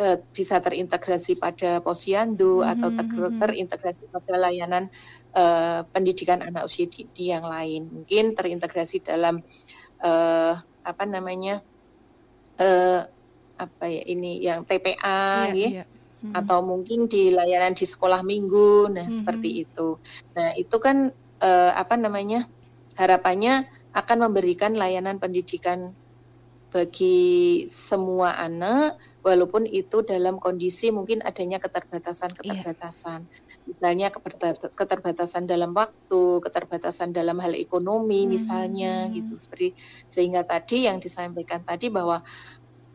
uh, bisa terintegrasi pada posyandu mm -hmm. atau ter terintegrasi pada layanan uh, pendidikan anak usia dini yang lain. Mungkin terintegrasi dalam uh, apa namanya uh, apa ya ini yang TPA, yeah, ya. Yeah. Hmm. atau mungkin di layanan di sekolah minggu, nah hmm. seperti itu. Nah itu kan uh, apa namanya harapannya akan memberikan layanan pendidikan bagi semua anak walaupun itu dalam kondisi mungkin adanya keterbatasan-keterbatasan. Iya. Misalnya keterbatasan dalam waktu, keterbatasan dalam hal ekonomi hmm. misalnya gitu. Seperti sehingga tadi yang disampaikan tadi bahwa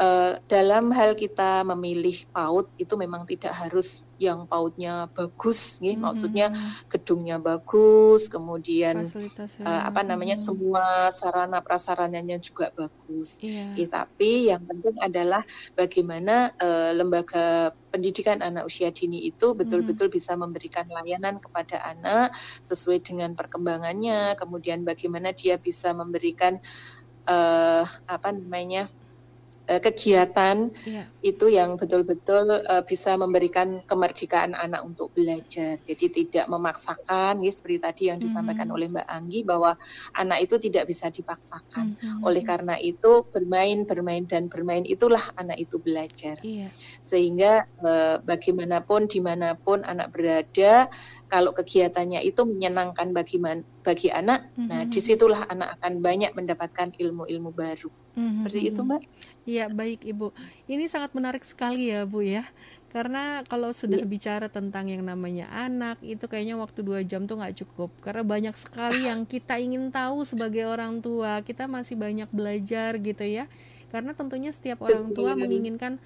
uh, dalam hal kita memilih PAUD itu memang tidak harus yang PAUDnya bagus, nih, mm -hmm. maksudnya gedungnya bagus, kemudian uh, apa namanya mm -hmm. semua sarana prasarananya juga bagus. Yeah. Eh, tapi yang penting adalah bagaimana uh, lembaga pendidikan anak usia dini itu betul-betul mm -hmm. bisa memberikan layanan kepada anak sesuai dengan perkembangannya, kemudian bagaimana dia bisa memberikan uh, apa namanya Eh, kegiatan yeah. itu yang betul-betul uh, bisa memberikan kemerdekaan anak untuk belajar. Jadi tidak memaksakan, ya seperti tadi yang disampaikan mm -hmm. oleh Mbak Anggi bahwa anak itu tidak bisa dipaksakan. Mm -hmm. Oleh karena itu bermain, bermain dan bermain itulah anak itu belajar. Yeah. Sehingga uh, bagaimanapun, di mana pun anak berada, kalau kegiatannya itu menyenangkan bagi man, bagi anak, mm -hmm. nah di situlah anak akan banyak mendapatkan ilmu-ilmu baru. Mm -hmm. Seperti itu, Mbak. Iya, baik Ibu. Ini sangat menarik sekali ya, Bu ya. Karena kalau sudah ya. bicara tentang yang namanya anak, itu kayaknya waktu dua jam tuh nggak cukup. Karena banyak sekali yang kita ingin tahu sebagai orang tua. Kita masih banyak belajar gitu ya. Karena tentunya setiap orang tua menginginkan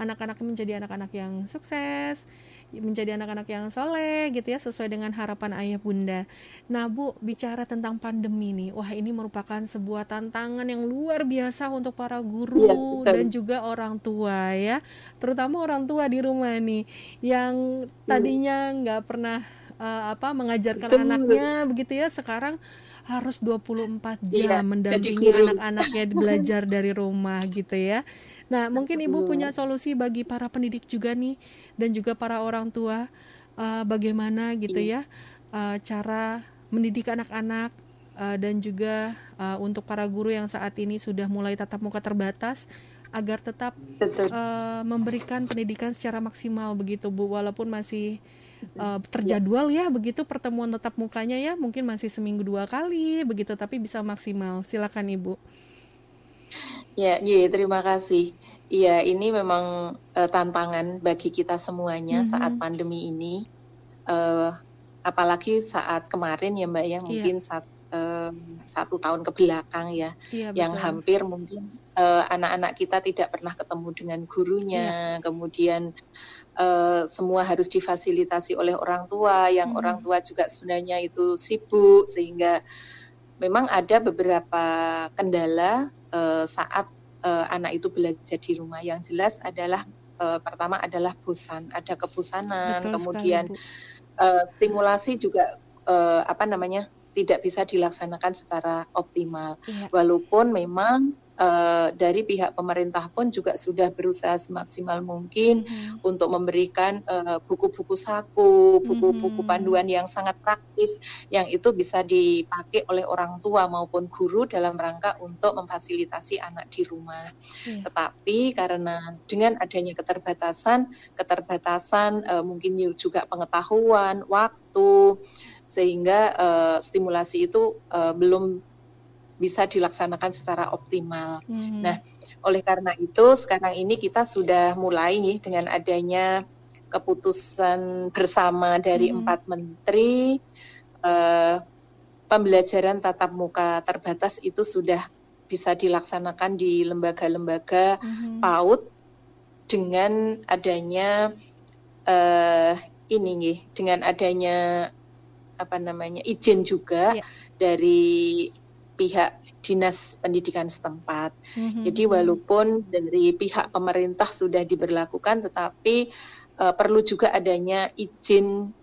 anak-anak menjadi anak-anak yang sukses, menjadi anak-anak yang soleh gitu ya sesuai dengan harapan ayah bunda. Nah bu bicara tentang pandemi nih, wah ini merupakan sebuah tantangan yang luar biasa untuk para guru ya, dan juga orang tua ya, terutama orang tua di rumah nih yang tadinya nggak pernah uh, apa mengajarkan betul. anaknya begitu ya sekarang harus 24 jam iya, mendampingi anak-anaknya belajar dari rumah gitu ya. Nah, mungkin Ibu punya solusi bagi para pendidik juga nih dan juga para orang tua uh, bagaimana gitu iya. ya uh, cara mendidik anak-anak uh, dan juga uh, untuk para guru yang saat ini sudah mulai tatap muka terbatas agar tetap uh, memberikan pendidikan secara maksimal begitu Bu walaupun masih uh, terjadwal ya begitu pertemuan tatap mukanya ya mungkin masih seminggu dua kali begitu tapi bisa maksimal silakan Ibu. Ya, ya terima kasih. Iya, ini memang uh, tantangan bagi kita semuanya mm -hmm. saat pandemi ini. Uh, apalagi saat kemarin ya Mbak ya, iya. mungkin yeah. saat uh, satu tahun ke belakang ya, yeah, yang hampir mungkin anak-anak uh, kita tidak pernah ketemu dengan gurunya, yeah. kemudian uh, semua harus difasilitasi oleh orang tua, yang mm -hmm. orang tua juga sebenarnya itu sibuk sehingga memang ada beberapa kendala uh, saat uh, anak itu belajar di rumah. Yang jelas adalah uh, pertama adalah bosan, ada kebosanan, Betul kemudian sekali, uh, stimulasi juga uh, apa namanya tidak bisa dilaksanakan secara optimal. Iya. Walaupun memang uh, dari pihak pemerintah pun juga sudah berusaha semaksimal mungkin mm-hmm. untuk memberikan uh, buku-buku saku, buku-buku mm-hmm. panduan yang sangat praktis yang itu bisa dipakai oleh orang tua maupun guru dalam rangka untuk memfasilitasi anak di rumah. Yeah. Tetapi karena dengan adanya keterbatasan, keterbatasan uh, mungkin juga pengetahuan, waktu sehingga uh, stimulasi itu uh, belum bisa dilaksanakan secara optimal. Hmm. Nah, oleh karena itu sekarang ini kita sudah mulai nih dengan adanya keputusan bersama dari hmm. empat menteri uh, pembelajaran tatap muka terbatas itu sudah bisa dilaksanakan di lembaga-lembaga hmm. PAUD dengan adanya uh, ini nih, dengan adanya apa namanya izin juga yeah. dari pihak dinas pendidikan setempat. Mm-hmm. Jadi walaupun dari pihak pemerintah sudah diberlakukan, tetapi uh, perlu juga adanya izin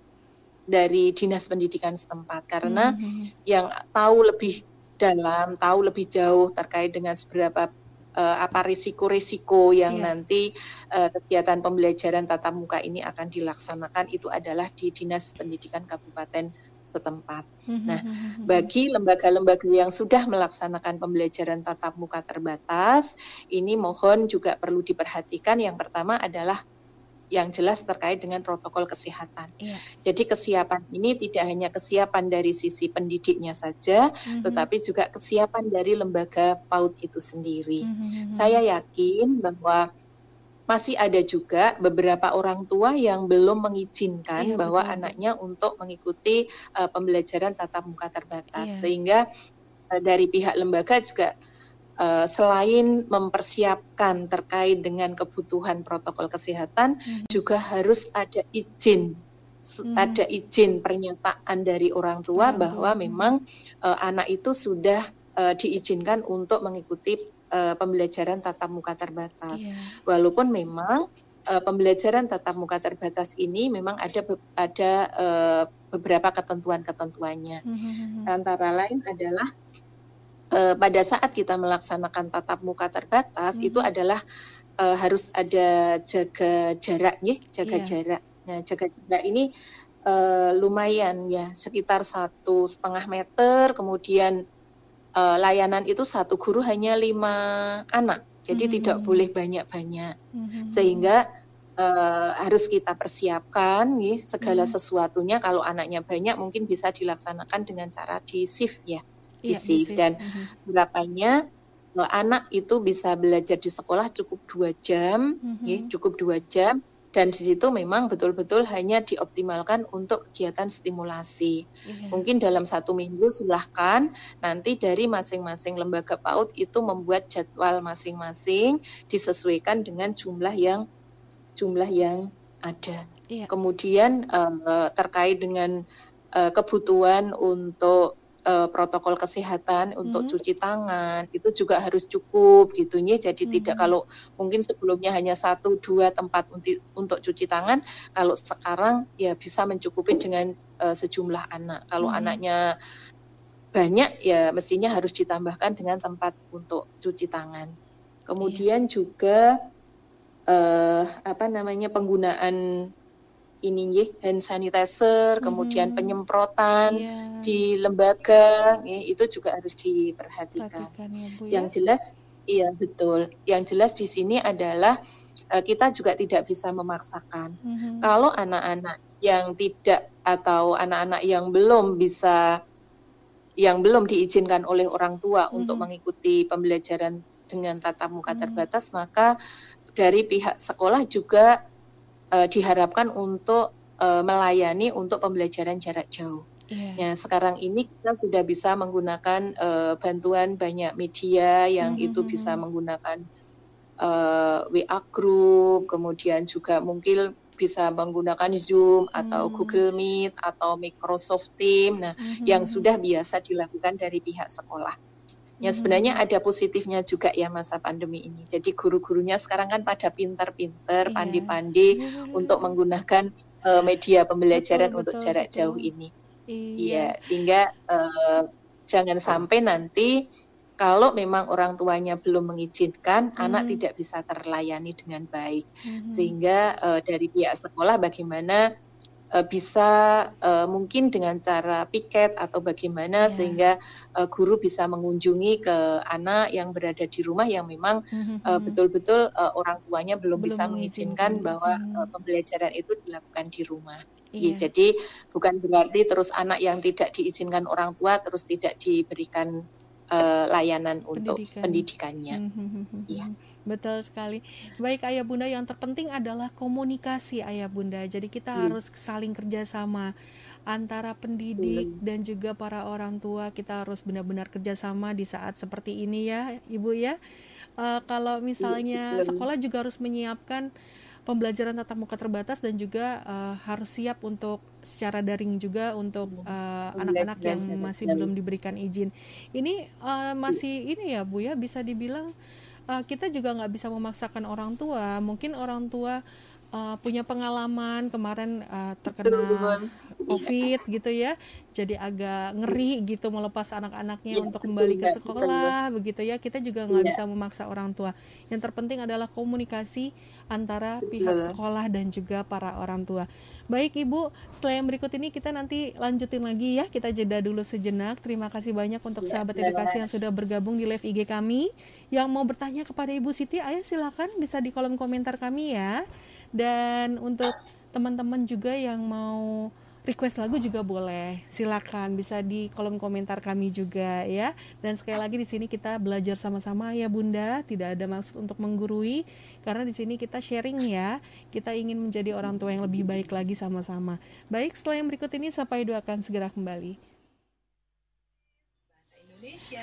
dari dinas pendidikan setempat karena mm-hmm. yang tahu lebih dalam, tahu lebih jauh terkait dengan seberapa uh, apa risiko-risiko yang yeah. nanti uh, kegiatan pembelajaran tatap muka ini akan dilaksanakan itu adalah di dinas pendidikan kabupaten setempat. Mm-hmm. Nah, mm-hmm. bagi lembaga-lembaga yang sudah melaksanakan pembelajaran tatap muka terbatas, ini mohon juga perlu diperhatikan. Yang pertama adalah yang jelas terkait dengan protokol kesehatan. Yeah. Jadi kesiapan ini tidak hanya kesiapan dari sisi pendidiknya saja, mm-hmm. tetapi juga kesiapan dari lembaga PAUD itu sendiri. Mm-hmm. Saya yakin bahwa masih ada juga beberapa orang tua yang belum mengizinkan iya, bahwa betul. anaknya untuk mengikuti uh, pembelajaran tatap muka terbatas, iya. sehingga uh, dari pihak lembaga juga uh, selain mempersiapkan terkait dengan kebutuhan protokol kesehatan, hmm. juga harus ada izin hmm. ada izin pernyataan dari orang tua hmm. bahwa memang uh, anak itu sudah uh, diizinkan untuk mengikuti uh, pembelajaran tatap muka terbatas. Yeah. Walaupun memang uh, pembelajaran tatap muka terbatas ini memang ada be ada uh, beberapa ketentuan-ketentuannya. Mm -hmm. Antara lain adalah uh, pada saat kita melaksanakan tatap muka terbatas mm -hmm. itu adalah uh, harus ada jaga jarak ya, jaga yeah. jarak. Nah, jaga jarak ini uh, lumayan ya, sekitar satu setengah meter, kemudian uh, layanan itu satu guru hanya lima anak, jadi hmm. tidak boleh banyak-banyak, hmm. sehingga uh, harus kita persiapkan nih segala hmm. sesuatunya. Kalau anaknya banyak mungkin bisa dilaksanakan dengan cara di shift ya, di ya, shift dan hmm. berapanya uh, anak itu bisa belajar di sekolah cukup dua jam, hmm. ya, cukup dua jam dan di situ memang betul-betul hanya dioptimalkan untuk kegiatan stimulasi. Yeah. Mungkin dalam satu minggu silahkan nanti dari masing-masing lembaga PAUD itu membuat jadwal masing-masing disesuaikan dengan jumlah yang jumlah yang ada. Yeah. Kemudian uh, terkait dengan uh, kebutuhan untuk uh, protokol kesehatan untuk hmm. cuci tangan itu juga harus cukup gitu ya jadi hmm. tidak kalau mungkin sebelumnya hanya satu dua tempat untuk untuk cuci tangan kalau sekarang ya bisa mencukupi dengan uh, sejumlah anak kalau hmm. anaknya banyak ya mestinya harus ditambahkan dengan tempat untuk cuci tangan kemudian yeah. juga uh, apa namanya penggunaan ini ya hand sanitizer, hmm. kemudian penyemprotan yeah. di lembaga, ya, itu juga harus diperhatikan. ya, Bu, ya? Yang jelas, iya betul. Yang jelas di sini adalah uh, kita juga tidak bisa memaksakan. Hmm. Kalau anak-anak yang tidak atau anak-anak yang belum bisa, yang belum diizinkan oleh orang tua hmm. untuk mengikuti pembelajaran dengan tatap muka hmm. terbatas, maka dari pihak sekolah juga uh, diharapkan untuk uh, melayani untuk pembelajaran jarak jauh. Yeah. Ya, sekarang ini kita sudah bisa menggunakan uh, bantuan banyak media yang mm -hmm. itu bisa menggunakan uh, WA group, kemudian juga mungkin bisa menggunakan Zoom atau mm. Google Meet atau Microsoft Teams, nah mm -hmm. yang sudah biasa dilakukan dari pihak sekolah. Ya sebenarnya ada positifnya juga ya masa pandemi ini. Jadi guru-gurunya sekarang kan pada pinter-pinter, iya. pandi-pandi yeah. untuk menggunakan uh, media pembelajaran betul, untuk betul, jarak betul. jauh ini. Iya, iya sehingga uh, jangan sampai nanti kalau memang orang tuanya belum mengizinkan, hmm. anak tidak bisa terlayani dengan baik. Hmm. Sehingga uh, dari pihak sekolah bagaimana uh, bisa uh, mungkin dengan cara piket atau bagaimana yeah. sehingga uh, guru bisa mengunjungi ke anak yang berada di rumah yang memang mm-hmm. uh, betul-betul uh, orang tuanya belum, belum bisa mengizinkan bahwa uh, pembelajaran itu dilakukan di rumah. Iya. Ya, jadi bukan berarti terus anak yang tidak diizinkan orang tua terus tidak diberikan uh, layanan Pendidikan. untuk pendidikannya. Mm-hmm. Iya. Betul sekali. Baik ayah bunda yang terpenting adalah komunikasi ayah bunda. Jadi kita hmm. harus saling kerjasama antara pendidik hmm. dan juga para orang tua. Kita harus benar-benar kerjasama di saat seperti ini ya ibu ya. Uh, kalau misalnya hmm. sekolah juga harus menyiapkan pembelajaran tatap muka terbatas dan juga uh, harus siap untuk secara daring juga untuk uh, anak-anak uh, yang masih belum diberikan izin. Ini uh, masih ini ya Bu ya bisa dibilang uh, kita juga nggak bisa memaksakan orang tua. Mungkin orang tua uh, punya pengalaman kemarin uh, terkena COVID gitu ya. Jadi agak ngeri gitu melepas anak-anaknya ya, untuk kembali ke sekolah begitu ya. Kita juga nggak ya. bisa memaksa orang tua. Yang terpenting adalah komunikasi antara pihak sekolah dan juga para orang tua baik ibu. Setelah yang berikut ini kita nanti lanjutin lagi ya. Kita jeda dulu sejenak. Terima kasih banyak untuk ya, sahabat ya. edukasi yang sudah bergabung di live IG kami. Yang mau bertanya kepada ibu Siti ayo silakan bisa di kolom komentar kami ya. Dan untuk teman-teman juga yang mau request lagu juga boleh. Silakan bisa di kolom komentar kami juga ya. Dan sekali lagi di sini kita belajar sama-sama ya Bunda, tidak ada maksud untuk menggurui karena di sini kita sharing ya. Kita ingin menjadi orang tua yang lebih baik lagi sama-sama. Baik, setelah yang berikut ini Sapa Edu akan segera kembali.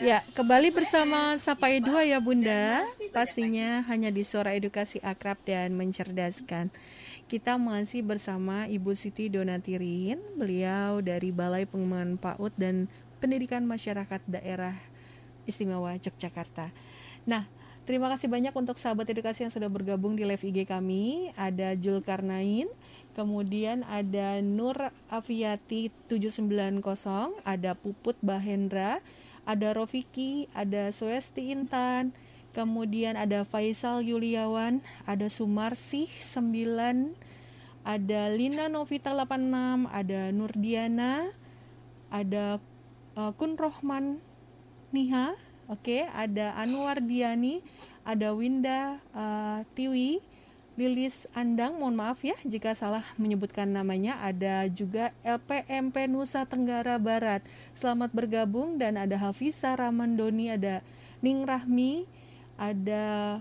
Ya, kembali bersama Sapa Edu ya Bunda. Pastinya hanya di suara edukasi akrab dan mencerdaskan. Kita masih bersama Ibu Siti Donatirin, beliau dari Balai Pengembangan PAUD dan Pendidikan Masyarakat Daerah Istimewa Yogyakarta. Nah, terima kasih banyak untuk sahabat edukasi yang sudah bergabung di live IG kami. Ada Julkarnain, kemudian ada Nur Aviati 790, ada Puput Bahendra, ada Rofiki, ada Suesti Intan, kemudian ada Faisal Yuliawan, ada Sumarsih 9, ada Lina Novita 86, ada Nurdiana, ada uh, Kun Rohman Niha, oke, okay, ada Anwar Diani, ada Winda uh, Tiwi, Lilis Andang, mohon maaf ya jika salah menyebutkan namanya. Ada juga LPMP Nusa Tenggara Barat. Selamat bergabung dan ada Hafiza Ramandoni, ada Ning Rahmi, ada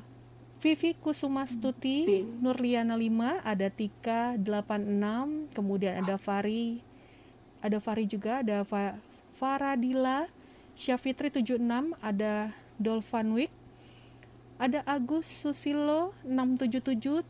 Vivi Kusumastuti, Nurliana 5, ada Tika 86, kemudian ada Fari, ada Fari juga, ada Fa Faradila, Syafitri 76, ada Dolphan ada Agus Susilo 677,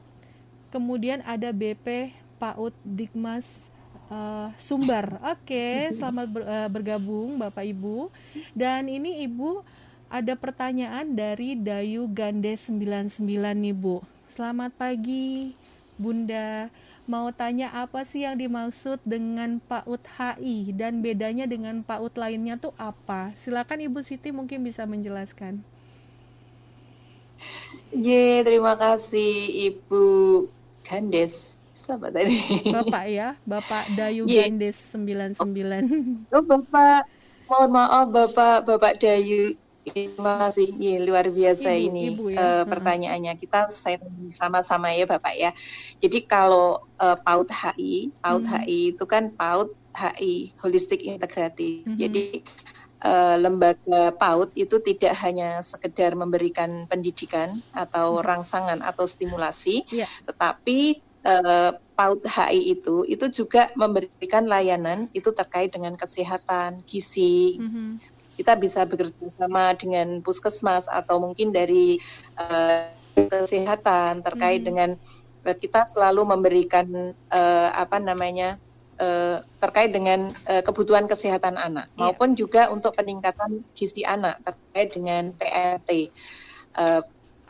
kemudian ada BP Paut Dikmas uh, Sumbar. Oke, okay, selamat ber, uh, bergabung Bapak Ibu. Dan ini Ibu ada pertanyaan dari Dayu Gande 99 nih Bu. Selamat pagi Bunda. Mau tanya apa sih yang dimaksud dengan PAUD HI dan bedanya dengan PAUD lainnya tuh apa? Silakan Ibu Siti mungkin bisa menjelaskan. Ye, terima kasih Ibu Gandes. Siapa tadi? Bapak ya, Bapak Dayu Ye. Gandes 99. Oh, Bapak, mohon maaf Bapak Bapak Dayu Terima kasih, ya, luar biasa ibu, ini ibu ya. uh, pertanyaannya. Kita saya sama-sama ya Bapak ya. Jadi kalau uh, PAUD HI, PAUD hmm. HI itu kan PAUD HI Holistik Integratif. Hmm. Jadi uh, lembaga PAUD itu tidak hanya sekedar memberikan pendidikan atau hmm. rangsangan atau stimulasi, yeah. tetapi uh, PAUD HI itu itu juga memberikan layanan itu terkait dengan kesehatan gizi, mm -hmm kita bisa bekerja sama dengan puskesmas atau mungkin dari uh, kesehatan terkait hmm. dengan uh, kita selalu memberikan uh, apa namanya uh, terkait dengan uh, kebutuhan kesehatan anak yeah. maupun juga untuk peningkatan gizi anak terkait dengan PMT. Uh,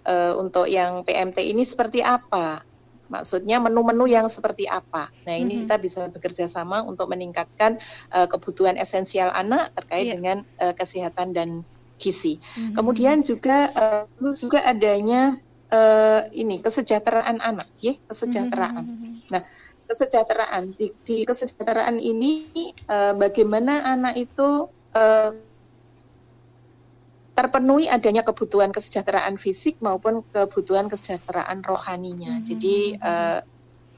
uh, untuk yang PMT ini seperti apa? Maksudnya menu-menu yang seperti apa? Nah, ini mm -hmm. kita bisa bekerja sama untuk meningkatkan uh, kebutuhan esensial anak terkait yeah. dengan uh, kesehatan dan gizi. Mm -hmm. Kemudian juga uh, juga adanya uh, ini kesejahteraan anak, ya, kesejahteraan. Mm -hmm. Nah, kesejahteraan di, di kesejahteraan ini uh, bagaimana anak itu uh, terpenuhi adanya kebutuhan kesejahteraan fisik maupun kebutuhan kesejahteraan rohaninya. Hmm. Jadi uh,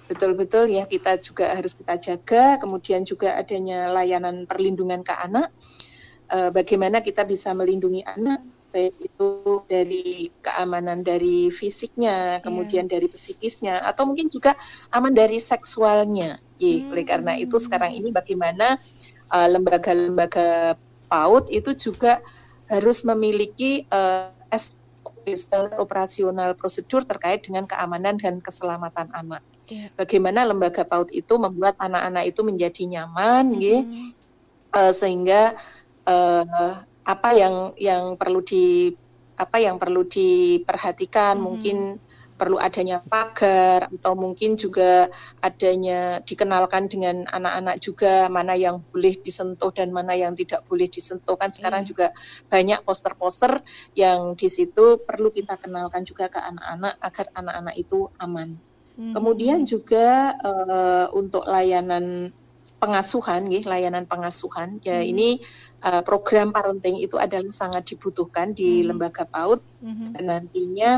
betul-betul ya kita juga harus kita jaga. Kemudian juga adanya layanan perlindungan ke anak. Uh, bagaimana kita bisa melindungi anak baik itu dari keamanan dari fisiknya, kemudian yeah. dari psikisnya, atau mungkin juga aman dari seksualnya. Hmm. Oleh karena itu sekarang ini bagaimana eh, lembaga-lembaga uh, PAUD itu juga harus memiliki uh, operasional prosedur terkait dengan keamanan dan keselamatan anak. Yeah. Bagaimana lembaga PAUD itu membuat anak-anak itu menjadi nyaman, mm -hmm. uh, sehingga uh, apa yang yang perlu di apa yang perlu diperhatikan mm -hmm. mungkin perlu adanya pagar atau mungkin juga adanya dikenalkan dengan anak-anak juga mana yang boleh disentuh dan mana yang tidak boleh disentuh kan sekarang hmm. juga banyak poster-poster yang di situ perlu kita kenalkan juga ke anak-anak agar anak-anak itu aman. Hmm. Kemudian juga uh, untuk layanan pengasuhan, ya, layanan pengasuhan. Ya hmm. ini uh, program parenting itu adalah sangat dibutuhkan di hmm. lembaga PAUD hmm. dan nantinya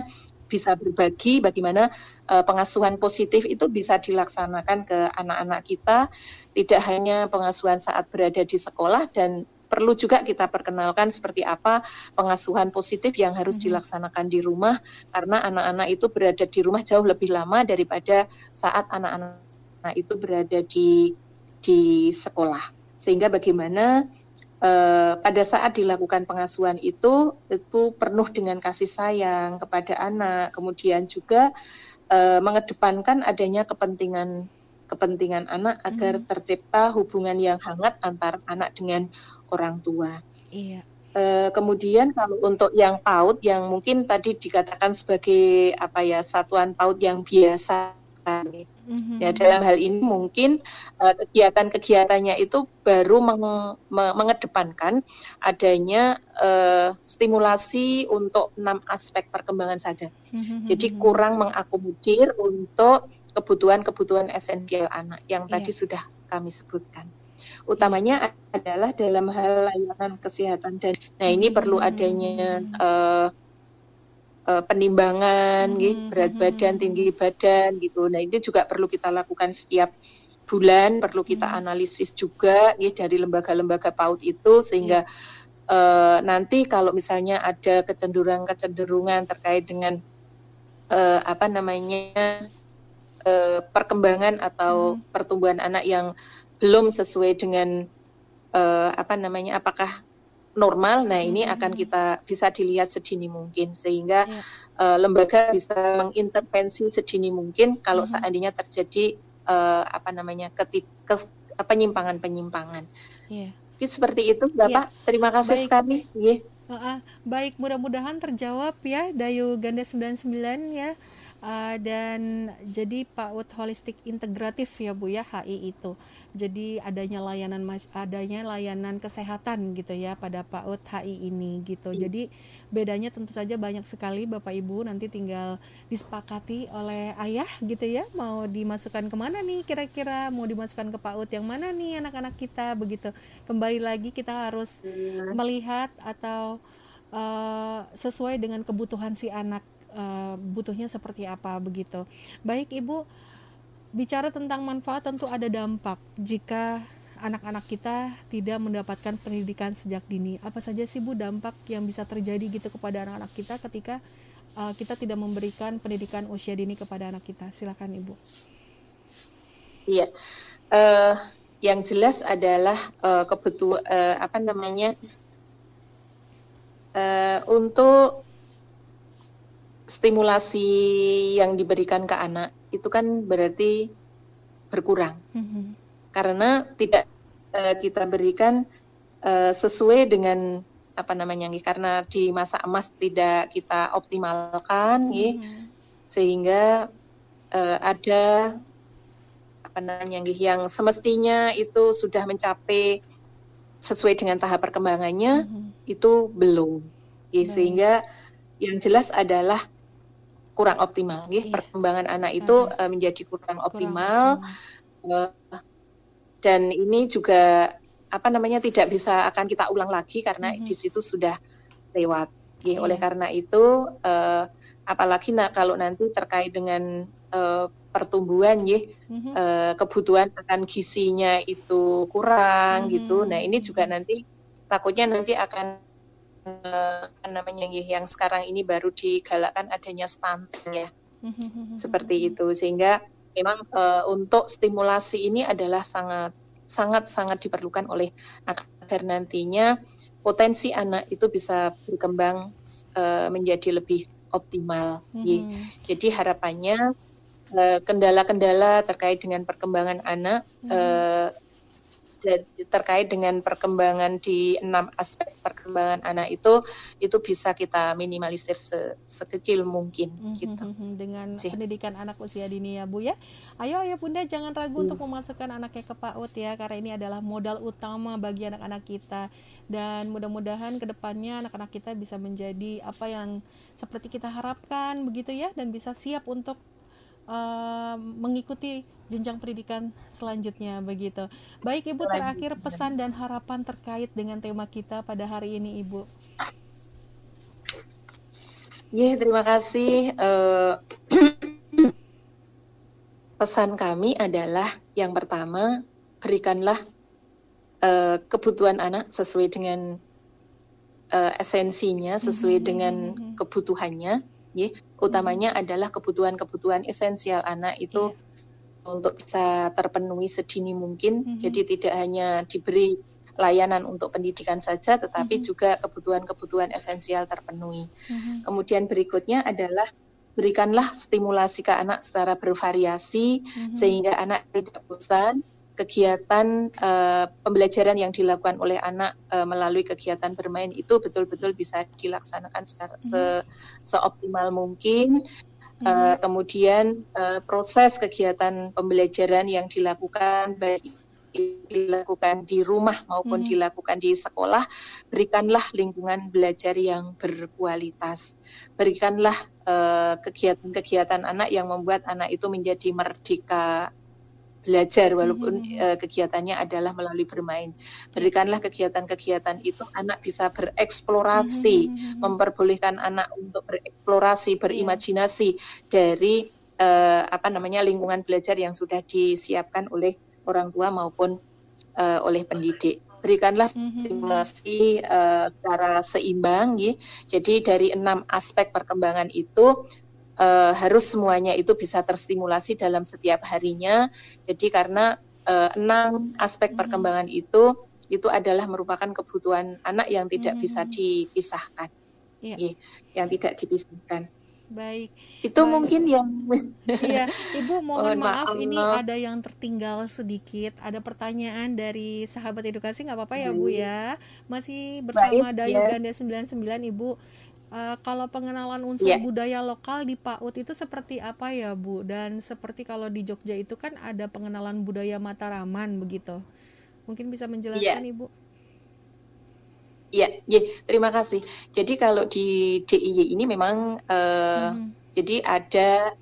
bisa berbagi bagaimana uh, pengasuhan positif itu bisa dilaksanakan ke anak-anak kita, tidak hanya pengasuhan saat berada di sekolah dan perlu juga kita perkenalkan seperti apa pengasuhan positif yang harus mm-hmm. dilaksanakan di rumah karena anak-anak itu berada di rumah jauh lebih lama daripada saat anak-anak itu berada di di sekolah. Sehingga bagaimana eh, pada saat dilakukan pengasuhan itu itu penuh dengan kasih sayang kepada anak, kemudian juga eh, mengedepankan adanya kepentingan kepentingan anak agar hmm. tercipta hubungan yang hangat antar anak dengan orang tua. Iya. E, kemudian kalau untuk yang PAUD yang mungkin tadi dikatakan sebagai apa ya satuan PAUD yang biasa Mm-hmm. Ya dalam hal ini mungkin uh, kegiatan-kegiatannya itu baru meng, me, mengedepankan adanya uh, stimulasi untuk enam aspek perkembangan saja. Mm-hmm. Jadi kurang mengakomodir untuk kebutuhan-kebutuhan esensial anak yang yeah. tadi sudah kami sebutkan. Utamanya adalah dalam hal layanan kesehatan dan nah ini perlu adanya uh, uh, penimbangan, hmm. gitu, berat hmm, badan, hmm. tinggi badan gitu. Nah ini juga perlu kita lakukan setiap bulan, perlu kita hmm. analisis juga gitu, dari lembaga-lembaga PAUD itu sehingga hmm. uh, nanti kalau misalnya ada kecenderungan-kecenderungan terkait dengan uh, apa namanya uh, perkembangan atau hmm. pertumbuhan anak yang belum sesuai dengan uh, apa namanya apakah normal. Nah, ini hmm. akan kita bisa dilihat sedini mungkin sehingga ya. uh, lembaga bisa mengintervensi sedini mungkin kalau hmm. seandainya terjadi uh, apa namanya penyimpangan-penyimpangan. Ya. Seperti itu, Bapak. Ya. Terima kasih Baik. sekali. Yeah. Uh, uh, baik, mudah-mudahan terjawab ya Dayu Ganda 99 ya. Uh, dan jadi PAUD holistik integratif ya Bu ya HI itu. Jadi adanya layanan adanya layanan kesehatan gitu ya pada PAUD HI ini gitu. Iya. Jadi bedanya tentu saja banyak sekali Bapak Ibu nanti tinggal disepakati oleh ayah gitu ya mau dimasukkan ke mana nih kira-kira mau dimasukkan ke PAUD yang mana nih anak-anak kita begitu. Kembali lagi kita harus iya. melihat atau uh, sesuai dengan kebutuhan si anak uh, butuhnya seperti apa begitu. Baik Ibu, bicara tentang manfaat tentu ada dampak jika anak-anak kita tidak mendapatkan pendidikan sejak dini. Apa saja sih Bu dampak yang bisa terjadi gitu kepada anak-anak kita ketika uh, kita tidak memberikan pendidikan usia dini kepada anak kita? Silakan Ibu. Iya. Uh, yang jelas adalah uh, kebetulan uh, apa namanya uh, untuk stimulasi yang diberikan ke anak itu kan berarti berkurang mm-hmm. karena tidak uh, kita berikan uh, sesuai dengan apa namanya karena di masa emas tidak kita optimalkan mm-hmm. sehingga uh, ada apa namanya yang semestinya itu sudah mencapai sesuai dengan tahap perkembangannya mm-hmm. itu belum sehingga yang jelas adalah kurang optimal ya perkembangan anak itu uh, menjadi kurang optimal kurang. Uh, dan ini juga apa namanya tidak bisa akan kita ulang lagi karena mm -hmm. di situ sudah lewat ya yeah. oleh karena itu uh, apalagi nah kalau nanti terkait dengan uh, pertumbuhan ya mm-hmm. uh, kebutuhan akan gizinya itu kurang mm-hmm. gitu nah ini juga nanti takutnya nanti akan namanya yang sekarang ini baru digalakkan adanya stunting ya seperti itu sehingga memang uh, untuk stimulasi ini adalah sangat sangat sangat diperlukan oleh agar nantinya potensi anak itu bisa berkembang uh, menjadi lebih optimal. Mm-hmm. Jadi harapannya eh, kendala-kendala terkait dengan perkembangan anak mm-hmm. Terkait dengan perkembangan di enam aspek perkembangan anak itu itu bisa kita minimalisir se sekecil mungkin mm -hmm, gitu dengan Cih. pendidikan anak usia dini ya Bu ya ayo ayo Bunda jangan ragu mm. untuk memasukkan anaknya ke PAUD ya karena ini adalah modal utama bagi anak-anak kita dan mudah-mudahan ke depannya anak-anak kita bisa menjadi apa yang seperti kita harapkan begitu ya dan bisa siap untuk uh, mengikuti jenjang pendidikan selanjutnya begitu. Baik Ibu terakhir pesan dan harapan terkait dengan tema kita pada hari ini Ibu. Ya, terima kasih. Uh, pesan kami adalah yang pertama, berikanlah uh, kebutuhan anak sesuai dengan uh, esensinya, sesuai mm -hmm. dengan kebutuhannya. Ya, utamanya adalah kebutuhan-kebutuhan esensial anak itu yeah. untuk bisa terpenuhi sedini mungkin. Mm -hmm. Jadi tidak hanya diberi layanan untuk pendidikan saja, tetapi mm -hmm. juga kebutuhan-kebutuhan esensial terpenuhi. Mm -hmm. Kemudian berikutnya adalah berikanlah stimulasi ke anak secara bervariasi mm -hmm. sehingga anak tidak bosan. Kegiatan uh, pembelajaran yang dilakukan oleh anak uh, melalui kegiatan bermain itu betul-betul bisa dilaksanakan secara mm -hmm. se seoptimal mungkin. Uh, kemudian uh, proses kegiatan pembelajaran yang dilakukan baik dilakukan di rumah maupun hmm. dilakukan di sekolah, berikanlah lingkungan belajar yang berkualitas. Berikanlah kegiatan-kegiatan uh, anak yang membuat anak itu menjadi merdeka belajar walaupun hmm. uh, kegiatannya adalah melalui bermain. Berikanlah kegiatan-kegiatan itu anak bisa bereksplorasi, hmm. memperbolehkan anak untuk bereksplorasi, berimajinasi yeah. dari uh, apa namanya lingkungan belajar yang sudah disiapkan oleh orang tua maupun uh, oleh pendidik. Berikanlah mhm. stimulasi uh, secara seimbang, ya. jadi dari enam aspek perkembangan itu uh, harus semuanya itu bisa terstimulasi dalam setiap harinya. Jadi karena uh, enam aspek mhm. perkembangan itu itu adalah merupakan kebutuhan anak yang tidak bisa mhm. dipisahkan, yeah. ya, yang tidak dipisahkan. Baik. Itu Baik. mungkin yang Iya, Ibu mohon oh, maaf, maaf ini ada yang tertinggal sedikit. Ada pertanyaan dari sahabat edukasi nggak apa-apa ya, Bu ya. Masih bersama Baik, Dayu ya. Ganda 99 Ibu. Uh, kalau pengenalan unsur yeah. budaya lokal di PAUD itu seperti apa ya Bu? Dan seperti kalau di Jogja itu kan ada pengenalan budaya Mataraman begitu. Mungkin bisa menjelaskan yeah. Ibu? Iya, ya, terima kasih. Jadi kalau di DIY ini memang uh, hmm. jadi ada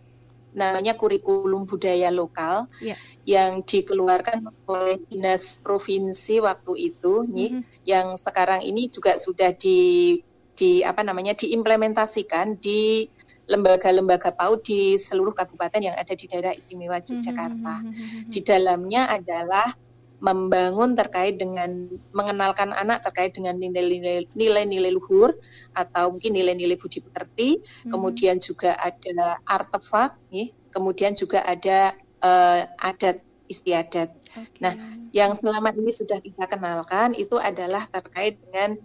namanya kurikulum budaya lokal yeah. yang dikeluarkan oleh dinas provinsi waktu itu, mm -hmm. yang sekarang ini juga sudah di di apa namanya diimplementasikan di lembaga-lembaga PAUD di seluruh kabupaten yang ada di daerah istimewa Yogyakarta. Mm -hmm. Di dalamnya adalah membangun terkait dengan mengenalkan anak terkait dengan nilai-nilai luhur atau mungkin nilai-nilai budi pekerti, hmm. kemudian juga ada artefak, nih, kemudian juga ada uh, adat istiadat. Okay. Nah, yang selama ini sudah kita kenalkan itu adalah terkait dengan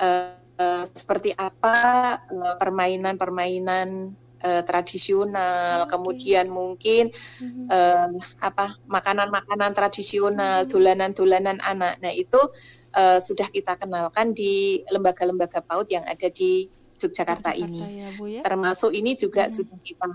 uh, uh, seperti apa permainan-permainan uh, tradisional, okay. kemudian mungkin mm-hmm. uh, apa makanan-makanan tradisional, mm-hmm. dolanan-dolanan anak. Nah itu uh, sudah kita kenalkan di lembaga-lembaga PAUD yang ada di Yogyakarta, Jakarta ini. Ya, Bu, ya? Termasuk ini juga mm-hmm. sudah kita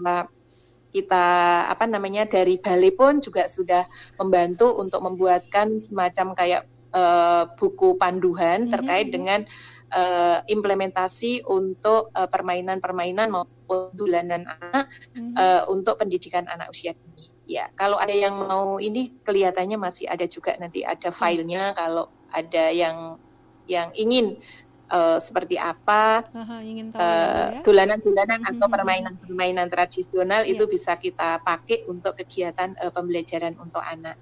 kita apa namanya dari Bali pun juga sudah membantu untuk membuatkan semacam kayak uh, buku panduan mm-hmm. terkait dengan uh, implementasi untuk permainan-permainan maupun dolanan anak mm-hmm. uh, untuk pendidikan anak usia dini. Ya, kalau ada yang mau ini kelihatannya masih ada juga nanti ada mhm. filenya kalau ada yang yang ingin uh, seperti apa dolanan-dolanan uh, ya? atau mhm. permainan-permainan tradisional yeah. itu bisa kita pakai untuk kegiatan uh, pembelajaran untuk anak.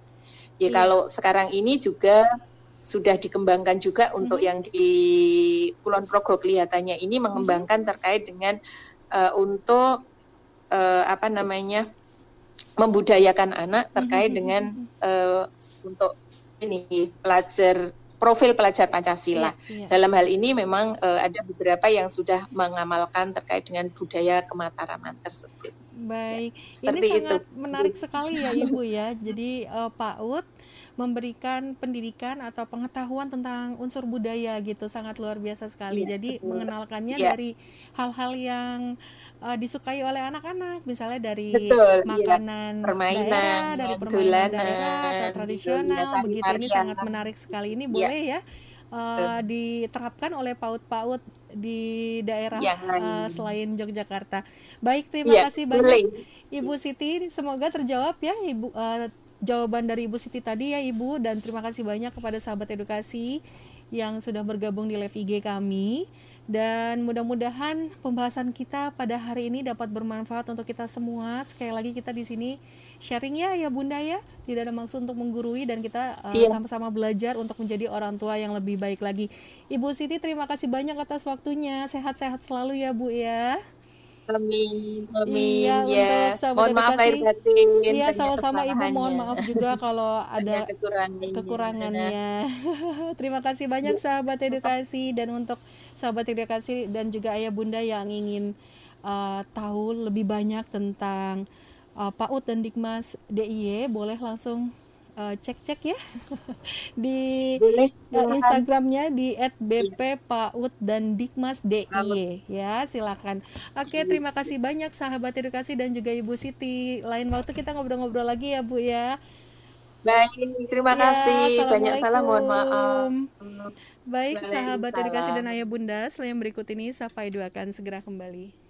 Ya yeah. kalau sekarang ini juga sudah dikembangkan juga mm-hmm. untuk yang di Kulon Progo kelihatannya ini mengembangkan mm-hmm. terkait dengan uh, untuk uh, apa namanya membudayakan anak terkait mm -hmm. dengan uh, untuk ini pelajar profil pelajar Pancasila. Yeah, yeah. Dalam hal ini memang uh, ada beberapa yang sudah mengamalkan terkait dengan budaya kemataraman tersebut. Baik, ya, seperti ini sangat itu. menarik sekali ya Ibu ya. Jadi uh, Pak Ut memberikan pendidikan atau pengetahuan tentang unsur budaya gitu sangat luar biasa sekali. Ya, Jadi betul. mengenalkannya ya. dari hal-hal yang uh, disukai oleh anak-anak, misalnya dari betul, iya. makanan ya. permainan, daerah, dari permainan daerah atau tradisional, begitu ini sangat menarik sekali. Ini ya. boleh ya uh, diterapkan oleh paut-paut di daerah ya, uh, selain Yogyakarta. Baik, terima ya, kasih banyak boleh. Ibu Siti. Semoga terjawab ya Ibu uh, jawaban dari Ibu Siti tadi ya Ibu dan terima kasih banyak kepada sahabat edukasi yang sudah bergabung di live IG kami Dan mudah-mudahan pembahasan kita pada hari ini dapat bermanfaat untuk kita semua. Sekali lagi kita di sini sharing ya ya Bunda ya. Tidak ada maksud untuk menggurui dan kita uh, iya. sama-sama belajar untuk menjadi orang tua yang lebih baik lagi. Ibu Siti terima kasih banyak atas waktunya. Sehat-sehat selalu ya Bu ya. Amin, amin. Iya, ya. Mohon maaf lahir batin. Iya, sama-sama Ibu. Mohon maaf juga kalau ada kekurangannya. kekurangannya. Terima kasih banyak sahabat edukasi dan untuk sahabat edukasi dan juga ayah bunda yang ingin uh, tahu lebih banyak tentang uh, PAUD dan Dikmas DIY, boleh langsung uh, cek-cek ya di Boleh, uh, Instagramnya di @bp_paud dan Dikmas DIY ya silakan. Oke iya. terima kasih banyak sahabat edukasi dan juga Ibu Siti. Lain waktu kita ngobrol-ngobrol lagi ya Bu ya. Baik terima ya, kasih banyak salam mohon maaf. Baik sahabat edukasi dan ayah bunda, selain berikut ini Sapa Edu akan segera kembali.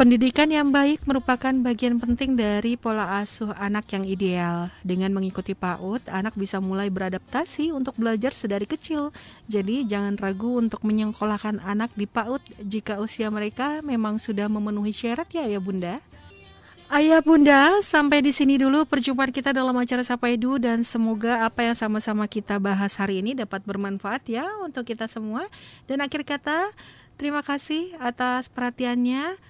Pendidikan yang baik merupakan bagian penting dari pola asuh anak yang ideal. Dengan mengikuti PAUD, anak bisa mulai beradaptasi untuk belajar sedari kecil. Jadi, jangan ragu untuk menyekolahkan anak di PAUD jika usia mereka memang sudah memenuhi syarat ya, ya Bunda. Ayah Bunda, sampai di sini dulu perjumpaan kita dalam acara Sapa Edu dan semoga apa yang sama-sama kita bahas hari ini dapat bermanfaat ya untuk kita semua. Dan akhir kata, terima kasih atas perhatiannya.